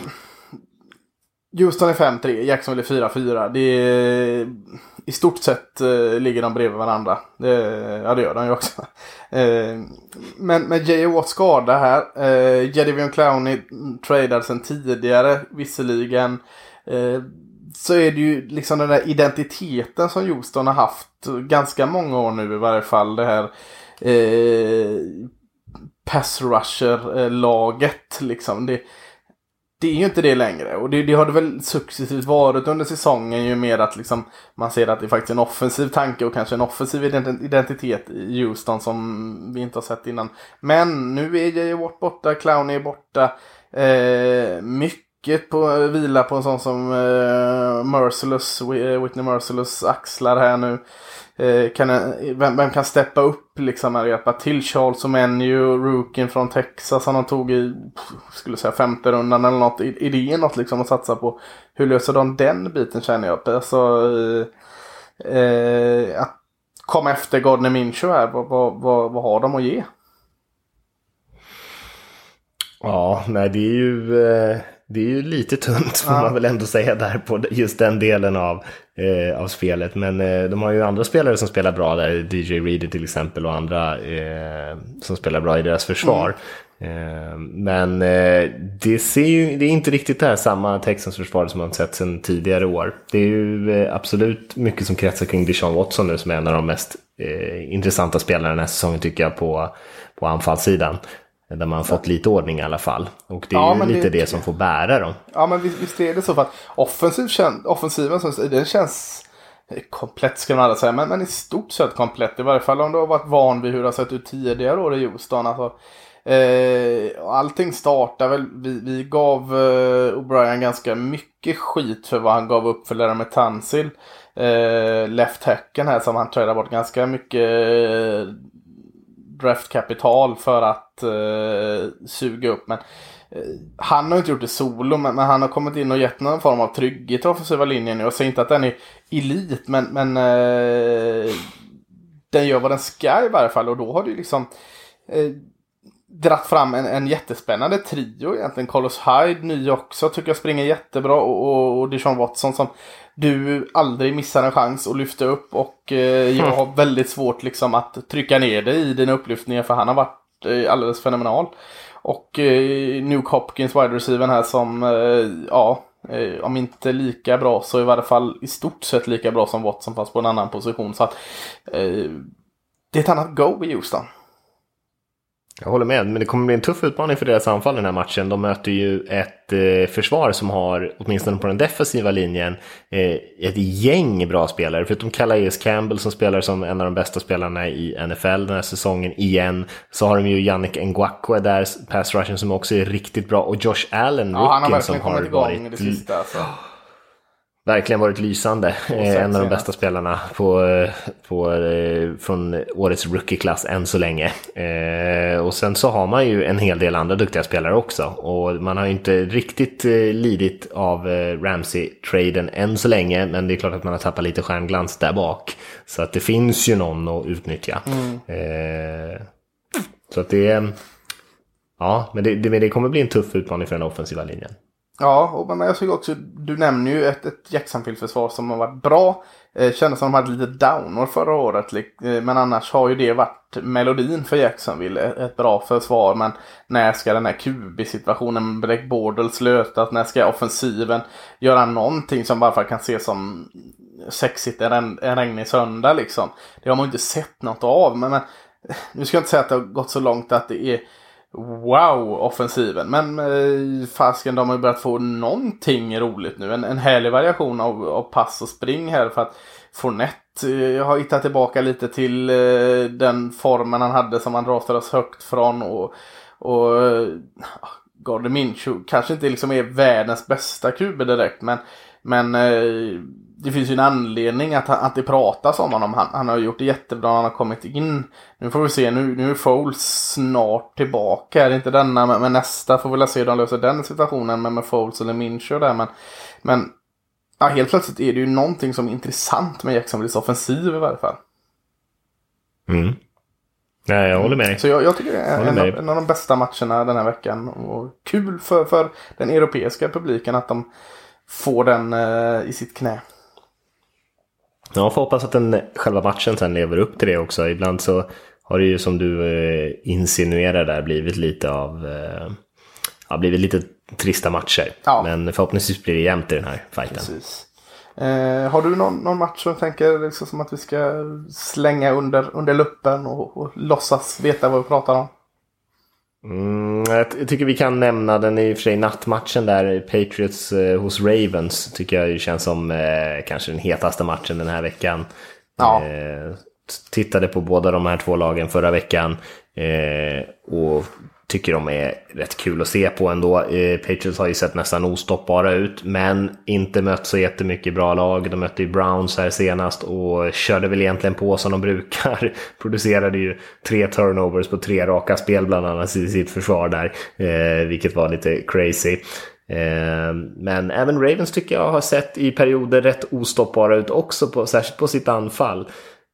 Houston är 5-3, Jacksonville är 4-4. Det är, I stort sett eh, ligger de bredvid varandra. Det, ja, det gör de ju också. Eh, men med J.A. Watts skada här. Eh, Jadivion Clowney tradar sedan tidigare visserligen. Eh, så är det ju liksom den där identiteten som Houston har haft ganska många år nu i varje fall. Det här eh, pass rusher-laget eh, liksom. Det, det är ju inte det längre. Och det, det, har det väl successivt varit under säsongen ju mer att liksom man ser att det är faktiskt en offensiv tanke och kanske en offensiv identitet i Houston som vi inte har sett innan. Men nu är J.J. Watt borta, Clowney är borta. Eh, mycket på vila på en sån som eh, Merciless, Whitney Merciless axlar här nu. Eh, kan, vem, vem, kan steppa upp liksom och hjälpa till? Charles Omeniu, rookien från Texas han tog i, skulle säga femte rundan eller något. Är det något liksom att satsa på? Hur löser de den biten känner jag? Alltså, eh, eh, att komma efter Gardner Minshew här, vad, vad, vad, vad har de att ge? Ja, nej det är ju... Eh det är ju lite tunt får ja. man väl ändå säga där på just den delen av, eh, av spelet. Men eh, de har ju andra spelare som spelar bra där, DJ Reader till exempel och andra eh, som spelar bra i deras försvar. Mm. Eh, men eh, det, ser ju, det är inte riktigt det här samma Texans försvar som man sett sedan tidigare år. Det är ju eh, absolut mycket som kretsar kring Deshaun Watson nu som är en av de mest intressanta spelarna den här säsongen tycker jag på, på anfallssidan. Där man fått lite ordning i alla fall. Och det är ja, ju lite det, det, som får bära dem. Ja men visst, är det så. För att offensiv, offensiven den känns komplett ska man aldrig säga. Men, men i stort sett komplett. I varje fall om du har varit van vid hur det har sett ut tidigare år i Houston. Alltså, eh, allting startar väl. Vi, vi gav eh, O'Brien ganska mycket skit för vad han gav upp för med Tansil. Eh, left hacken här som han tradade bort ganska mycket eh, draftkapital för att eh, suga upp. Men eh, han har inte gjort det solo, men, men, han har kommit in och gett någon form av trygghet i offensiva linjen nu. Jag säger inte att den är elit, men, men eh, den gör vad den ska i varje fall. Och då har det liksom eh, dratt fram en, en jättespännande trio egentligen. Carlos Hyde, ny också, tycker jag springer jättebra. Och, och, och Deshaun Watson som du aldrig missar en chans att lyfta upp. Och eh, jag har väldigt svårt liksom att trycka ner dig i dina upplyftningar för han har varit eh, alldeles fenomenal. Och eh, Nuke Hopkins, wide receiver här som, eh, ja, eh, om inte lika bra så i varje fall i stort sett lika bra som Watson fast på en annan position. Så att eh, det är ett annat go i Houston. Jag håller med, men det kommer bli en tuff utmaning för deras anfall i den här matchen. De möter ju ett eh, försvar som har, åtminstone på den defensiva linjen, eh, ett gäng bra spelare. Förutom Calais Campbell som spelar som en av de bästa spelarna i NFL den här säsongen igen. Så har de ju Yannick Ngakwe där, pass rushen som också är riktigt bra. Och Josh Allen, ja, han har som har varit... Det sista, alltså verkligen varit lysande. Eh, en av de bästa spelarna på, eh, på, eh, från årets rookie-klass än så länge. och sen så har man ju en hel del andra duktiga spelare också. Och man har ju inte riktigt lidit av Ramsey-traden än så länge. Men det är klart att man har tappat lite stjärnglans där bak. Så att det finns ju någon att utnyttja. Mm. så att det... Ja, men det, det, det kommer bli en tuff utmaning för den offensiva linjen. Ja, och, men jag tycker också, du nämner ju ett, ett Jacksonville-försvar som har varit bra. Eh, kändes som de hade lite downår förra året. Eh, men annars har ju det varit melodin för Jacksonville. Eh, ett bra försvar. Men när ska den här QB-situationen med Black Bordels lösas? När ska offensiven göra någonting som bara kan ses som sexigt en, en regnig söndag liksom? Det har man ju inte sett något av. Men, men eh, nu ska jag inte säga att det har gått så långt att det är wow-offensiven. Men eh, fasken, de har ju börjat få någonting roligt nu. En, en härlig variation av, av pass och spring här för att Fournette eh, har hittat tillbaka lite till eh, den formen han hade som han draftades högt från. Och, och eh, Gardner Minshew kanske inte liksom är världens bästa QB direkt men, men eh, det finns ju en anledning att, att det pratas om honom. Han, han har gjort det jättebra, han har kommit in. Nu får vi se, nu, nu är Foles snart tillbaka. Är det inte denna, men, men nästa får vi väl se hur de löser den situationen med, med Foles eller Mincher där. Men, men ja, helt plötsligt är det ju någonting som är intressant med Jacksonvilles offensiv i varje fall. Mm. Nej, jag håller med. Så jag, jag tycker det är en, en, av de bästa matcherna den här veckan. Och kul för, för den europeiska publiken att de får den eh, i sitt knä. Ja, får hoppas att den själva matchen sen lever upp till det också. Ibland så har det ju som du eh, insinuerar där blivit lite av eh, ja, blivit lite trista matcher. Ja. Men förhoppningsvis blir det jämnt i den här fighten. Eh, har du någon, någon match som tänker liksom som att vi ska slänga under, under luppen och, och låtsas veta vad vi pratar om? Mm, jag tycker vi kan nämna den i och för sig nattmatchen där, Patriots eh, hos Ravens. Tycker jag känns som eh, kanske den hetaste matchen den här veckan. Ja. Eh, tittade på båda de här två lagen förra veckan. Eh, och tycker de är rätt kul att se på ändå. Eh, Patriots har ju sett nästan ostoppbara ut, men inte mött så jättemycket bra lag. De mötte ju Browns här senast och körde väl egentligen på som de brukar. Producerade ju tre turnovers på tre raka spel bland annat i sitt försvar där, eh, vilket var lite crazy. Eh, men även Ravens tycker jag har sett i perioder rätt ostoppbara ut också, på, särskilt på sitt anfall.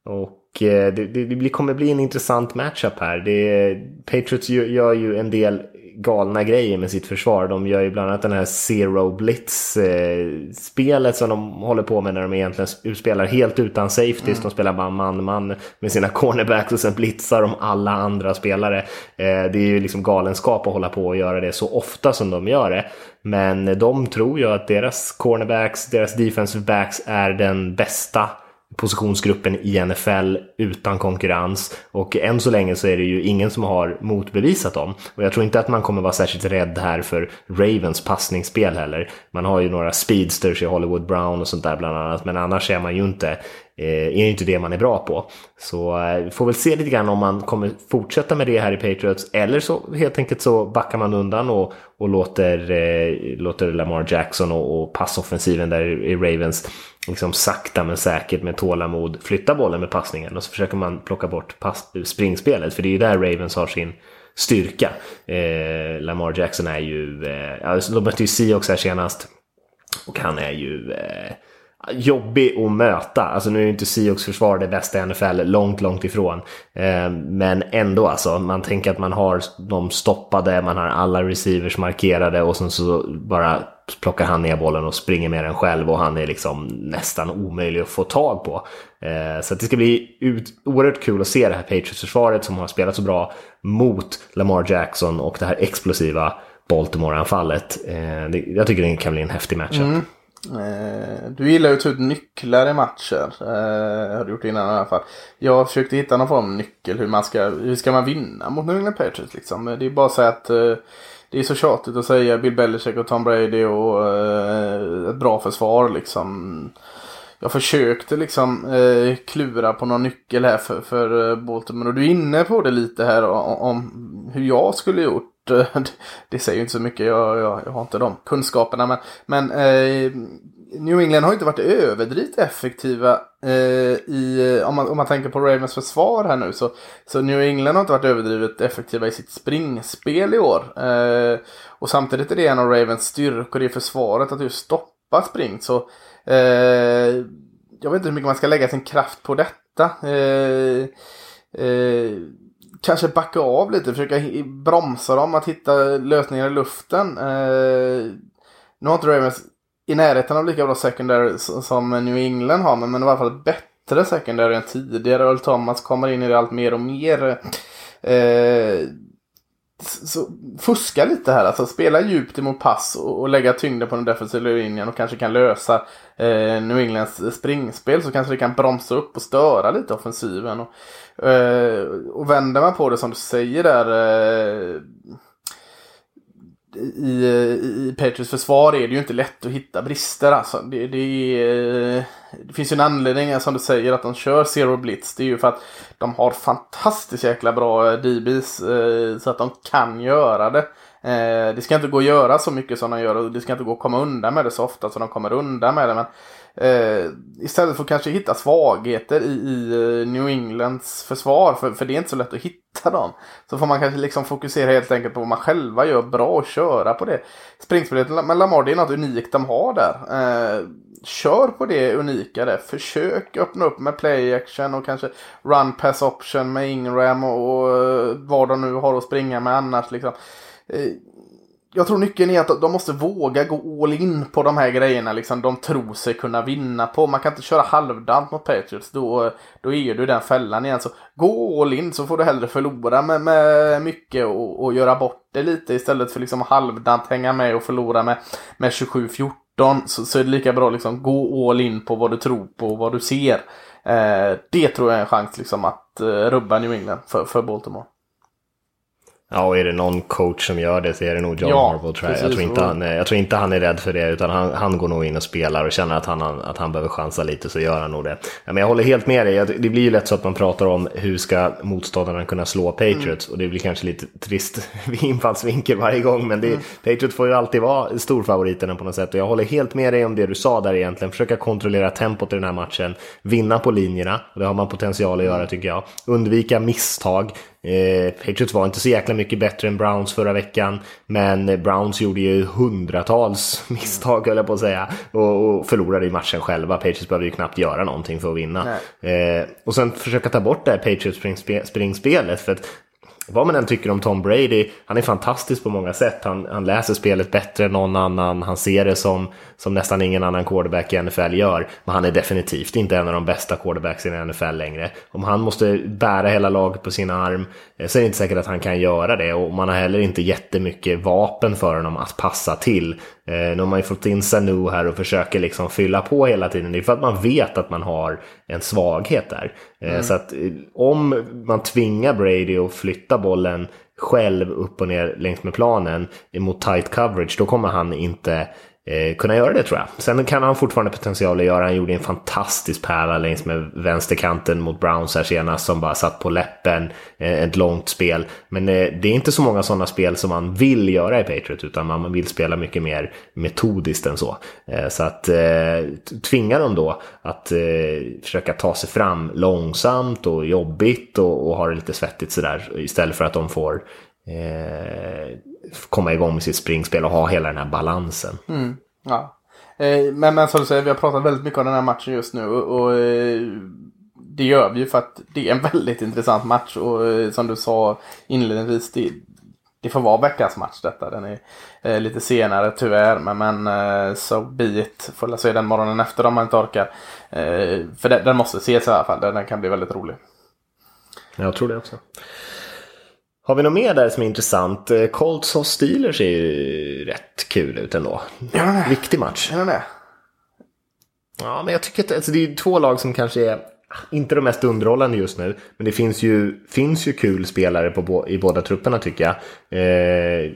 Och det, det, det, kommer bli en intressant matchup här. Det, Patriots gör ju en del galna grejer med sitt försvar. De gör ju bland annat den här Zero Blitz-spelet som de håller på med när de egentligen spelar helt utan safeties. Mm. De spelar bara man-man med sina cornerbacks och sen blitzar de alla andra spelare. Eh, det är ju liksom galenskap att hålla på och göra det så ofta som de gör det. Men de tror ju att deras cornerbacks, deras defensive backs är den bästa positionsgruppen i NFL utan konkurrens. Och än så länge så är det ju ingen som har motbevisat dem. Och jag tror inte att man kommer vara särskilt rädd här för Ravens passningsspel heller. Man har ju några speedsters i Hollywood Brown och sånt där bland annat, men annars är man ju inte eh, är inte det man är bra på. Så eh, får väl se lite grann om man kommer fortsätta med det här i Patriots eller så helt enkelt så backar man undan och, och låter, eh, låter Lamar Jackson och, och passoffensiven där i Ravens liksom sakta men säkert med tålamod flytta bollen med passningen och så försöker man plocka bort pass, springspelet för det är ju där Ravens har sin styrka. Eh, Lamar Jackson är ju, eh, alltså, de mötte ju Seahawks här senast och han är ju eh, jobbig att möta. Alltså nu är ju inte Seahawks försvar det bästa i NFL, långt, långt ifrån. Eh, men ändå alltså, man tänker att man har dem stoppade, man har alla receivers markerade och sen så bara plockar han ner bollen och springer med den själv och han är liksom nästan omöjlig att få tag på. Eh, så det ska bli ut, oerhört kul att se det här Patriots-försvaret som har spelat så bra mot Lamar Jackson och det här explosiva Baltimore-anfallet. Eh, jag tycker det kan bli en häftig match. Mm. Eh, du gillar ju att ta ut nycklar i matcher. Eh, har du gjort innan i alla fall. Jag försökte hitta någon form av nyckel. Hur, man ska, hur ska man vinna mot New England Patriots liksom. Det är bara att säga att eh, det är så tjatigt att säga Bill Belichick och Tom Brady och eh, ett bra försvar liksom. Jag försökte liksom eh, klura på någon nyckel här för, för eh, Baltimore och du är inne på det lite här om, om hur jag skulle gjort. Det säger ju inte så mycket, jag, jag, jag har inte de kunskaperna. Men, men eh, New England har inte varit överdrivet effektiva eh, i, om man, om man tänker på Ravens försvar här nu. Så, så New England har inte varit överdrivet effektiva i sitt springspel i år. Eh, och samtidigt är det en av Ravens styrkor i försvaret att just stoppa spring. Så eh, jag vet inte hur mycket man ska lägga sin kraft på detta. Eh, eh, kanske backa av lite, försöka bromsa dem att hitta lösningar i luften. Eh, nu har inte Ravens i närheten av lika bra secondary som New England har, men, men i alla fall bättre secondary än tidigare. Earl Thomas kommer in i det allt mer och mer. Eh, så fuska lite här, alltså spela djupt emot pass och, och lägga tyngden på den defensiva linjen och kanske kan lösa eh, New Englands springspel så kanske det kan bromsa upp och störa lite offensiven. Och, eh, och vänder man på det som du säger där eh, i, i Patriots försvar är det ju inte lätt att hitta brister. Alltså. Det, det, det finns ju en anledning som du säger att de kör Zero Blitz. Det är ju för att de har fantastiskt jäkla bra eh, DBs eh, så att de kan göra det. Eh, det ska inte gå att göra så mycket som de gör och det ska inte gå att komma undan med det så ofta som de kommer undan med det. Men Eh, istället för att kanske hitta svagheter i, i eh, New Englands försvar, för, för det är inte så lätt att hitta dem. Så får man kanske liksom fokusera helt enkelt på vad man själva gör bra och köra på det. Springspelet med Lamar, det är något unikt de har där. Eh, kör på det unika där. Försök öppna upp med play action och kanske run pass option med Ingram och, och eh, vad de nu har att springa med annars. Liksom. Eh, jag tror nyckeln är att de måste våga gå all in på de här grejerna liksom de tror sig kunna vinna på. Man kan inte köra halvdant mot Patriots. Då, då är du den fällan igen. Så gå all in så får du hellre förlora med, med mycket och, och göra bort det lite istället för liksom halvdant hänga med och förlora med, med 27-14. Så, så är det lika bra liksom gå all in på vad du tror på och vad du ser. Eh, det tror jag är en chans liksom att eh, rubba New England för, för Baltimore. Ja, och är det någon coach som gör det så är det nog John ja, Harbaugh tror jag. Jag tror, inte han, jag tror inte han är rädd för det, utan han, han går nog in och spelar och känner att han, att han behöver chansa lite så gör han nog det. Ja, men jag håller helt med dig, det blir ju lätt så att man pratar om hur ska motståndarna kunna slå Patriots mm. och det blir kanske lite trist infallsvinkel varje gång, men det, mm. Patriots får ju alltid vara storfavoriterna på något sätt och jag håller helt med dig om det du sa där egentligen. Försöka kontrollera tempot i den här matchen, vinna på linjerna, och det har man potential att göra mm. tycker jag. Undvika misstag, Eh, Patriots var inte så jäkla mycket bättre än Browns förra veckan, men Browns gjorde ju hundratals misstag, höll jag på att säga, och, och förlorade i matchen själva. Patriots behövde ju knappt göra någonting för att vinna. Eh, och sen försöka ta bort det här Patriots springspelet, för att vad man än tycker om Tom Brady, han är fantastisk på många sätt. Han, han läser spelet bättre än någon annan. Han ser det som, som nästan ingen annan quarterback i NFL gör. Men han är definitivt inte en av de bästa quarterbacks i NFL längre. Om han måste bära hela laget på sin arm eh, så är det inte säkert att han kan göra det. Och man har heller inte jättemycket vapen för honom att passa till. Eh, nu har man ju fått in Sanu här och försöker liksom fylla på hela tiden. Det är för att man vet att man har en svaghet där. Eh, mm. Så att om man tvingar Brady att flytta bollen själv upp och ner längs med planen mot tight coverage, då kommer han inte eh, kunna göra det tror jag. Sen kan han fortfarande potential att göra. Han gjorde en fantastisk pärla längs med vänsterkanten mot Browns här senast som bara satt på läppen. Eh, ett långt spel. Men eh, det är inte så många sådana spel som man vill göra i Patriot utan man vill spela mycket mer metodiskt än så. Eh, så att eh, tvinga dem då att eh, försöka ta sig fram långsamt och jobbigt och, och ha det lite svettigt sådär istället för att de får komma igång med sitt springspel och ha hela den här balansen. Mm, ja. eh, men, men som du säger, vi har pratat väldigt mycket om den här matchen just nu. Och, och eh, det gör vi ju för att det är en väldigt intressant match. Och eh, som du sa inledningsvis, det, det får vara veckans match detta. Den är eh, lite senare tyvärr. Men, men eh, so be it. Får jag se den morgonen efter om man inte orkar. Eh, för den, den måste ses i alla fall. Den, den kan bli väldigt rolig. Jag tror det också. Har vi något mer där som är intressant? Eh, Colts och Steelers är ju rätt kul ut ändå. Viktig match. Ja, det. Ja, men jag tycker att alltså, det är två lag som kanske är inte de mest underhållande just nu. Men det finns ju, finns ju kul spelare på, i båda trupperna tycker jag. Eh,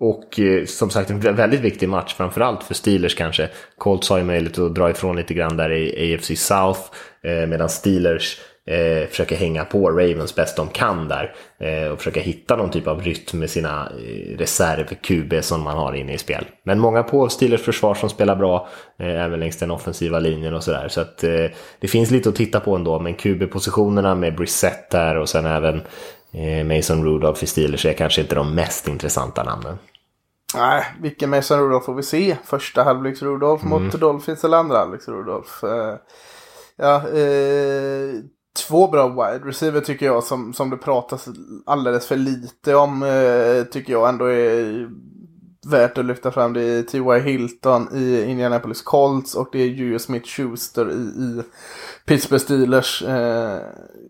och eh, som sagt en väldigt viktig match, framförallt för Steelers kanske. Colts har ju möjlighet att dra ifrån lite grann där i AFC South. Eh, medan Steelers eh, försöker hänga på Ravens bäst de kan där. Eh, och försöka hitta någon typ av rytm med sina eh, reserv-QB som man har inne i spel. Men många på Steelers försvar som spelar bra, eh, även längs den offensiva linjen och sådär. Så att eh, det finns lite att titta på ändå, men QB-positionerna med Brissett där och sen även eh, Mason Rudolph i Steelers är kanske inte de mest intressanta namnen. Nej, vilken Mason Rudolph får vi se? Första halvleks Rudolph mm. mot Dolphins eller andra halvleks Rudolph? Uh, ja, uh, två bra wide receiver tycker jag som, som det pratas alldeles för lite om. Eh, tycker jag ändå är värt att lyfta fram. Det är T.Y. Hilton i Indianapolis Colts och det är Julius Smith-Schuster i, i Pittsburgh Steelers. Eh,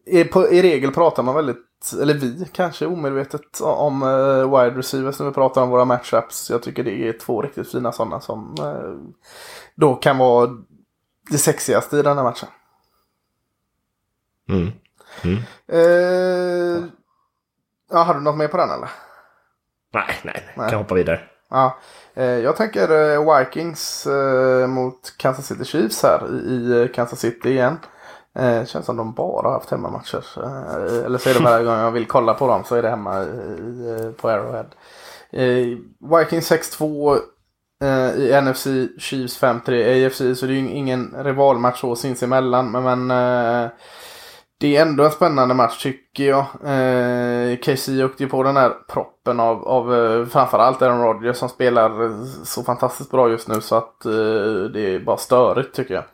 i, på, I regel pratar man väldigt, eller vi kanske omedvetet, om uh, wide receivers när vi pratar om våra matchups. Jag tycker det är två riktigt fina sådana som uh, då kan vara det sexigaste i den här matchen. Mm. Mm. Eh, ja, har du något mer på den eller? Nej, nej, nej. kan hoppa vidare. Ja, eh, jag tänker eh, Vikings eh, mot Kansas City Chiefs här i, i Kansas City igen. Eh, känns som de bara har haft hemmamatcher. Eh, eller så är det varje gång jag vill kolla på dem så är det hemma i, i, på Arrowhead. Eh, Vikings 6-2 eh, i NFC Chiefs 5-3 AFC så det är ju ingen rivalmatch så sinsemellan. Men, men eh, det är ändå en spännande match tycker jag. Eh, KC åkte ju på den här proppen av, av eh, framförallt Aaron Rodgers som spelar så fantastiskt bra just nu så att eh, det är bara störigt tycker jag.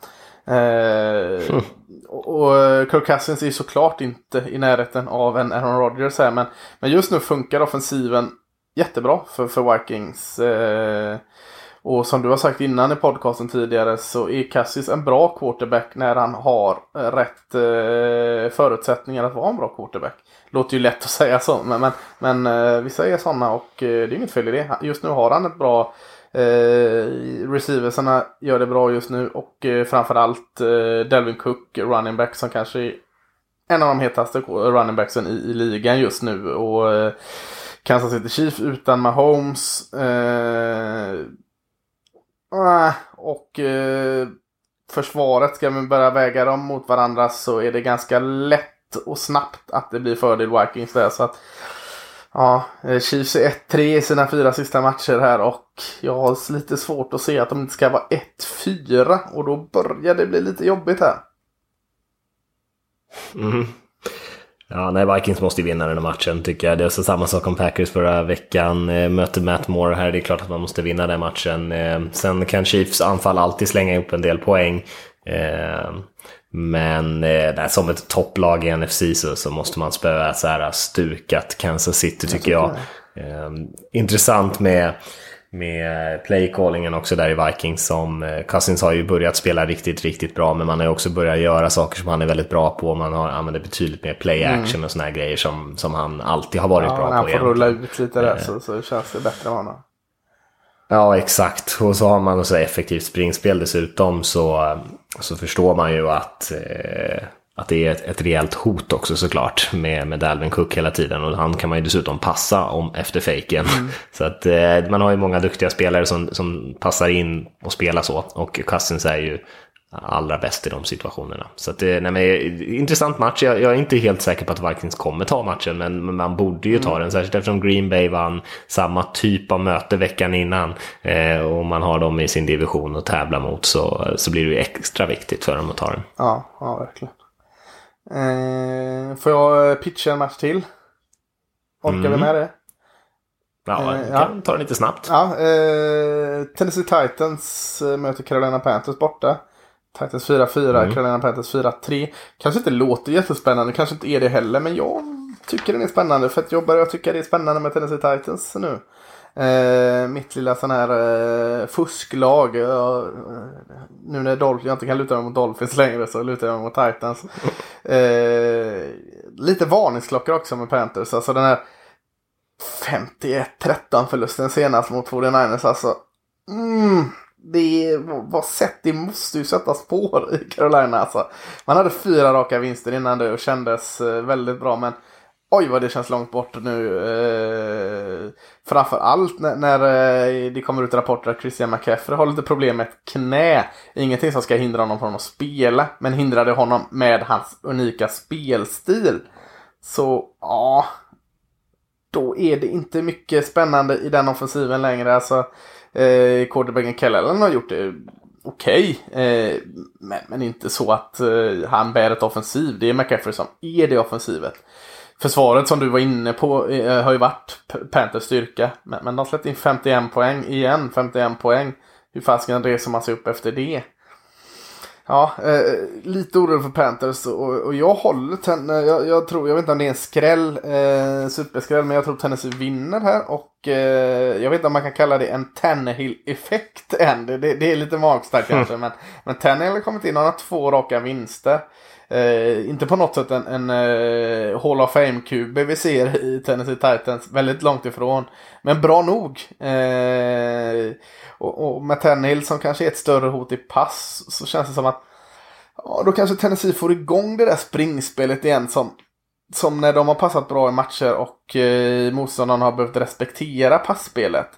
Eh, mm. Och Kirk Cousins är såklart inte i närheten av en Aaron Rodgers här men, men just nu funkar offensiven jättebra för, för Vikings. Eh, och som du har sagt innan i podcasten tidigare så är Cassis en bra quarterback när han har eh, rätt eh, förutsättningar att vara en bra quarterback. Låter ju lätt att säga så men, men, men eh, vissa är sådana och eh, det är inget fel i det. Just nu har han ett bra eh, receiversarna gör det bra just nu och eh, framförallt eh, Delvin Cook, running back som kanske är en av de hetaste running backsen i, i ligan just nu. Och eh, Kansas City Chiefs utan Mahomes. Eh, Äh, och eh, försvaret, ska vi börja väga dem mot varandra så är det ganska lätt och snabbt att det blir fördel Vikings där. Så att, ja, eh, Chiefs är 1-3 i sina fyra sista matcher här och jag har lite svårt att se att de inte ska vara 1-4 och då börjar det bli lite jobbigt här. Mm. Ja, nej, Vikings måste ju vinna den här matchen tycker jag. Det är så samma sak om Packers förra veckan. Eh, möter Matt Moore här, det är klart att man måste vinna den matchen. Eh, sen kan Chiefs anfall alltid slänga ihop en del poäng. Eh, men eh, som ett topplag i NFC så, så måste man spöa så här stukat Kansas City tycker jag. Eh, intressant med med playcallingen också där i Vikings som eh, Cousins har ju börjat spela riktigt, riktigt bra men man har ju också börjat göra saker som han är väldigt bra på. Man har använder betydligt mer play mm. action mm. och såna här grejer som, som han alltid har varit ja, bra på. När han får rulla ut lite där så, så känns det bättre än honom. Ja, exakt. Och så har man så effektivt springspel dessutom så, så förstår man ju att eh, att det är ett, ett rejält hot också såklart med, med Dalvin Cook hela tiden och han kan man ju dessutom passa om efter fejken. Mm. Så att eh, man har ju många duktiga spelare som, som passar in och spelar så och Cousins är ju allra bäst i de situationerna. Så att, nej, men, intressant match. Jag, jag, är inte helt säker på att Vikings kommer ta matchen, men man borde ju ta mm. den. Särskilt eftersom Green Bay vann samma typ av möte veckan innan eh, och man har dem i sin division att tävla mot så, så blir det ju extra viktigt för dem att ta den. Ja, ja verkligen. Eh, får jag pitcha en match till? Orkar mm. vi med det? Ja, eh, kan ja. ta den lite snabbt. Ja, eh, Tennessee Titans eh, möter Carolina Panthers borta. Titans 4-4, mm. Carolina Panthers 4-3. Kanske inte låter jättespännande, kanske inte är det heller, men jag tycker den är spännande. För att jag börjar tycka det är spännande med Tennessee Titans nu. Eh, mitt lilla sån här eh, fusklag. Eh, nu när Dolph, jag inte kan luta mig mot Dolphins längre så lutar jag mig mot Titans. Eh, lite varningsklockor också med Panthers. Alltså den här 51-13 förlusten senast mot 49ers. Alltså, mm, det var sett, det måste ju sätta spår i Carolina. Alltså. Man hade fyra raka vinster innan det och kändes eh, väldigt bra. Men Oj vad det känns långt bort nu. Eh, framförallt när, när eh, det kommer ut rapporter att Christian McCaffrey har lite problem med ett knä. Ingenting som ska hindra honom från att spela. Men hindrade honom med hans unika spelstil. Så ja. Då är det inte mycket spännande i den offensiven längre. Alltså, eh, quarterbacken Kellelen har gjort det okej. Okay, eh, men, men inte så att eh, han bär ett offensiv. Det är McCaffrey som är det offensivet. Försvaret som du var inne på eh, har ju varit Panthers styrka. Men, men de släppte in 51 poäng igen. 51 poäng. Hur fasiken reser man sig upp efter det? Ja, eh, lite orolig för Panthers och, och jag håller ten, jag, jag, tror, jag vet inte om det är en skräll, eh, superskräll, men jag tror Tennessee vinner här och eh, jag vet inte om man kan kalla det en Tannehill-effekt än. Det, det, det, är lite magstarkt kanske, men, men Tannehill har kommit in och har två raka vinster. Eh, inte på något sätt en, en eh, Hall of Fame-QB vi ser i Tennessee Titans. Väldigt långt ifrån. Men bra nog. Eh, och, och med Tannehill som kanske är ett större hot i pass så känns det som att ja, då kanske Tennessee får igång det där springspelet igen som, som när de har passat bra i matcher och eh, motståndarna har behövt respektera passspelet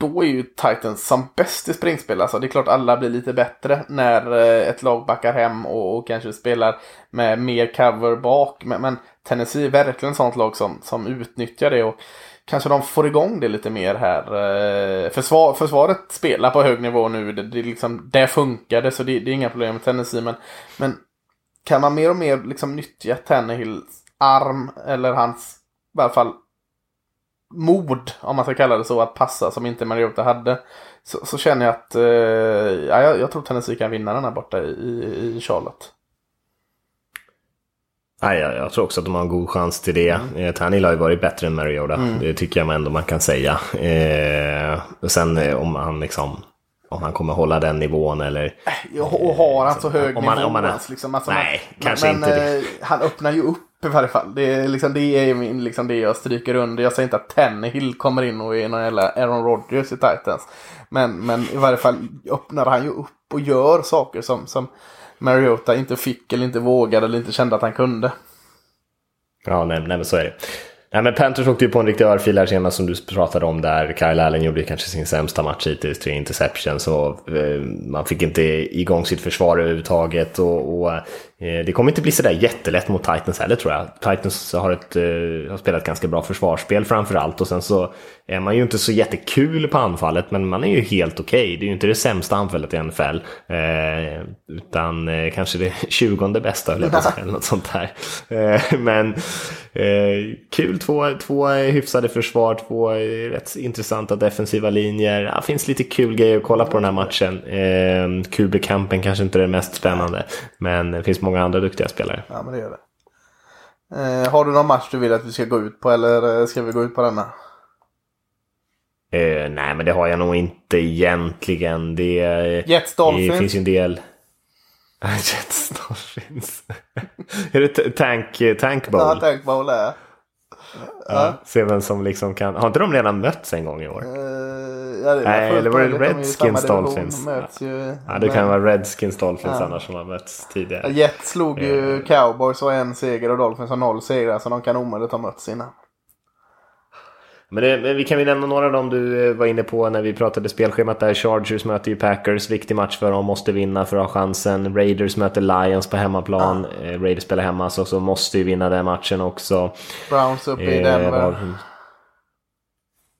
då är ju Titans som bäst i springspel. Alltså det är klart alla blir lite bättre när eh, ett lag backar hem och, och kanske spelar med mer cover bak. Men, men Tennessee är verkligen ett sånt lag som, som utnyttjar det. och Kanske de får igång det lite mer här. Eh, försvar, försvaret spelar på hög nivå nu. Det, det, liksom, det funkade så det, det, är inga problem med Tennessee. Men, men kan man mer och mer liksom nyttja Tannehills arm eller hans i alla fall mod, om man ska kalla det så, att passa som inte Mariota hade. Så, så känner jag att eh, ja, jag, jag tror Tennessee kan vinna den här borta i, i Charlotte. Nej, jag, jag, tror också att de har en god chans till det. Mm. Eh, Tannehill har ju varit bättre än Mariota. Mm. Det tycker jag ändå man kan säga. Eh, och sen eh, om han liksom om han kommer hålla den nivån eller... Och har han så hög om man, nivå? Om man, liksom, alltså, nej, kanske men, inte. Men, han öppnar ju upp i varje fall. Det är, liksom, det är min, liksom, det jag stryker under. Jag säger inte att Tannehill kommer in och är någon jävla Aaron Rodgers i Titans. Men, men i varje fall öppnar han ju upp och gör saker som, som Mariota inte fick eller inte vågade eller inte kände att han kunde. Ja, nej, nej men så är det. Nej, men Panthers åkte ju på en riktig örfil här senast som du pratade om där Kyle Allen gjorde kanske sin sämsta match hittills, tre interceptions och eh, man fick inte igång sitt försvar överhuvudtaget och, och det kommer inte bli sådär jättelätt mot Titans heller tror jag. Titans har, ett, eh, har spelat ganska bra försvarsspel framförallt och sen så är man ju inte så jättekul på anfallet men man är ju helt okej. Okay. Det är ju inte det sämsta anfallet i NFL. Eh, utan eh, kanske det tjugonde bästa eller något sånt där. Eh, men eh, kul, två, två hyfsade försvar, två rätt intressanta defensiva linjer. Det finns lite kul grejer att kolla på den här matchen. Eh, QB-campen kanske inte är det mest spännande men det finns många andra duktiga spelare. Ja, men det gör det. Eh, har du någon match du vill att vi ska gå ut på eller eh, ska vi gå ut på denna? Eh, nej, men det har jag nog inte egentligen. Det, Jets Dolphins? Det finns ju en del. Jets Dolphins. är det Tank, tank Bowl? Ja, Tank Bowl är Ja. Se vem som liksom kan... Har inte de redan mötts en gång i år? Uh, ja, det Nej, eller var det Redskins Dolphins? Ju, ja, det kan vara Redskins Dolphins ja. annars som har mötts tidigare. Jets slog ju uh. Cowboys och en seger och Dolphins har noll segrar så de kan omöjligt ha mötts innan. Men, det, men vi kan väl nämna några av dem du eh, var inne på när vi pratade spelschemat där. Chargers möter ju Packers, viktig match för dem, måste vinna för att ha chansen. Raiders möter Lions på hemmaplan. Ja. Eh, Raiders spelar hemma så, så måste ju vinna den matchen också. Browns uppe i eh, Denver.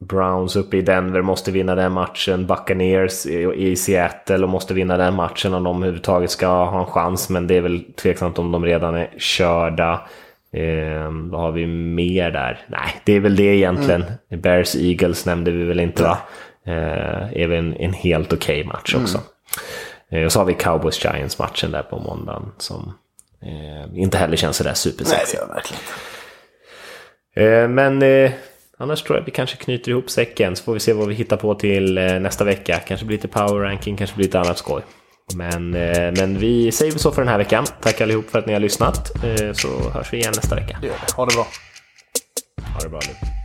Browns uppe i Denver måste vinna den matchen. Buccaneers i Seattle och måste vinna den matchen om de överhuvudtaget ska ha en chans. Men det är väl tveksamt om de redan är körda. Eh, vad har vi mer där? Nej, det är väl det egentligen. Mm. Bears Eagles nämnde vi väl inte va? Eh, är väl en, en helt okej okay match också. Mm. Och så har vi Cowboys Giants matchen där på måndagen som eh, inte heller känns sådär supersexig. Nej, det gör verkligen eh, Men eh, annars tror jag vi kanske knyter ihop säcken så får vi se vad vi hittar på till eh, nästa vecka. Kanske blir lite power ranking, kanske blir lite annat skoj. Men, eh, men vi säger så för den här veckan. Tack allihop för att ni har lyssnat. Eh, så hörs vi igen nästa vecka. Ha det bra. Ha det bra nu.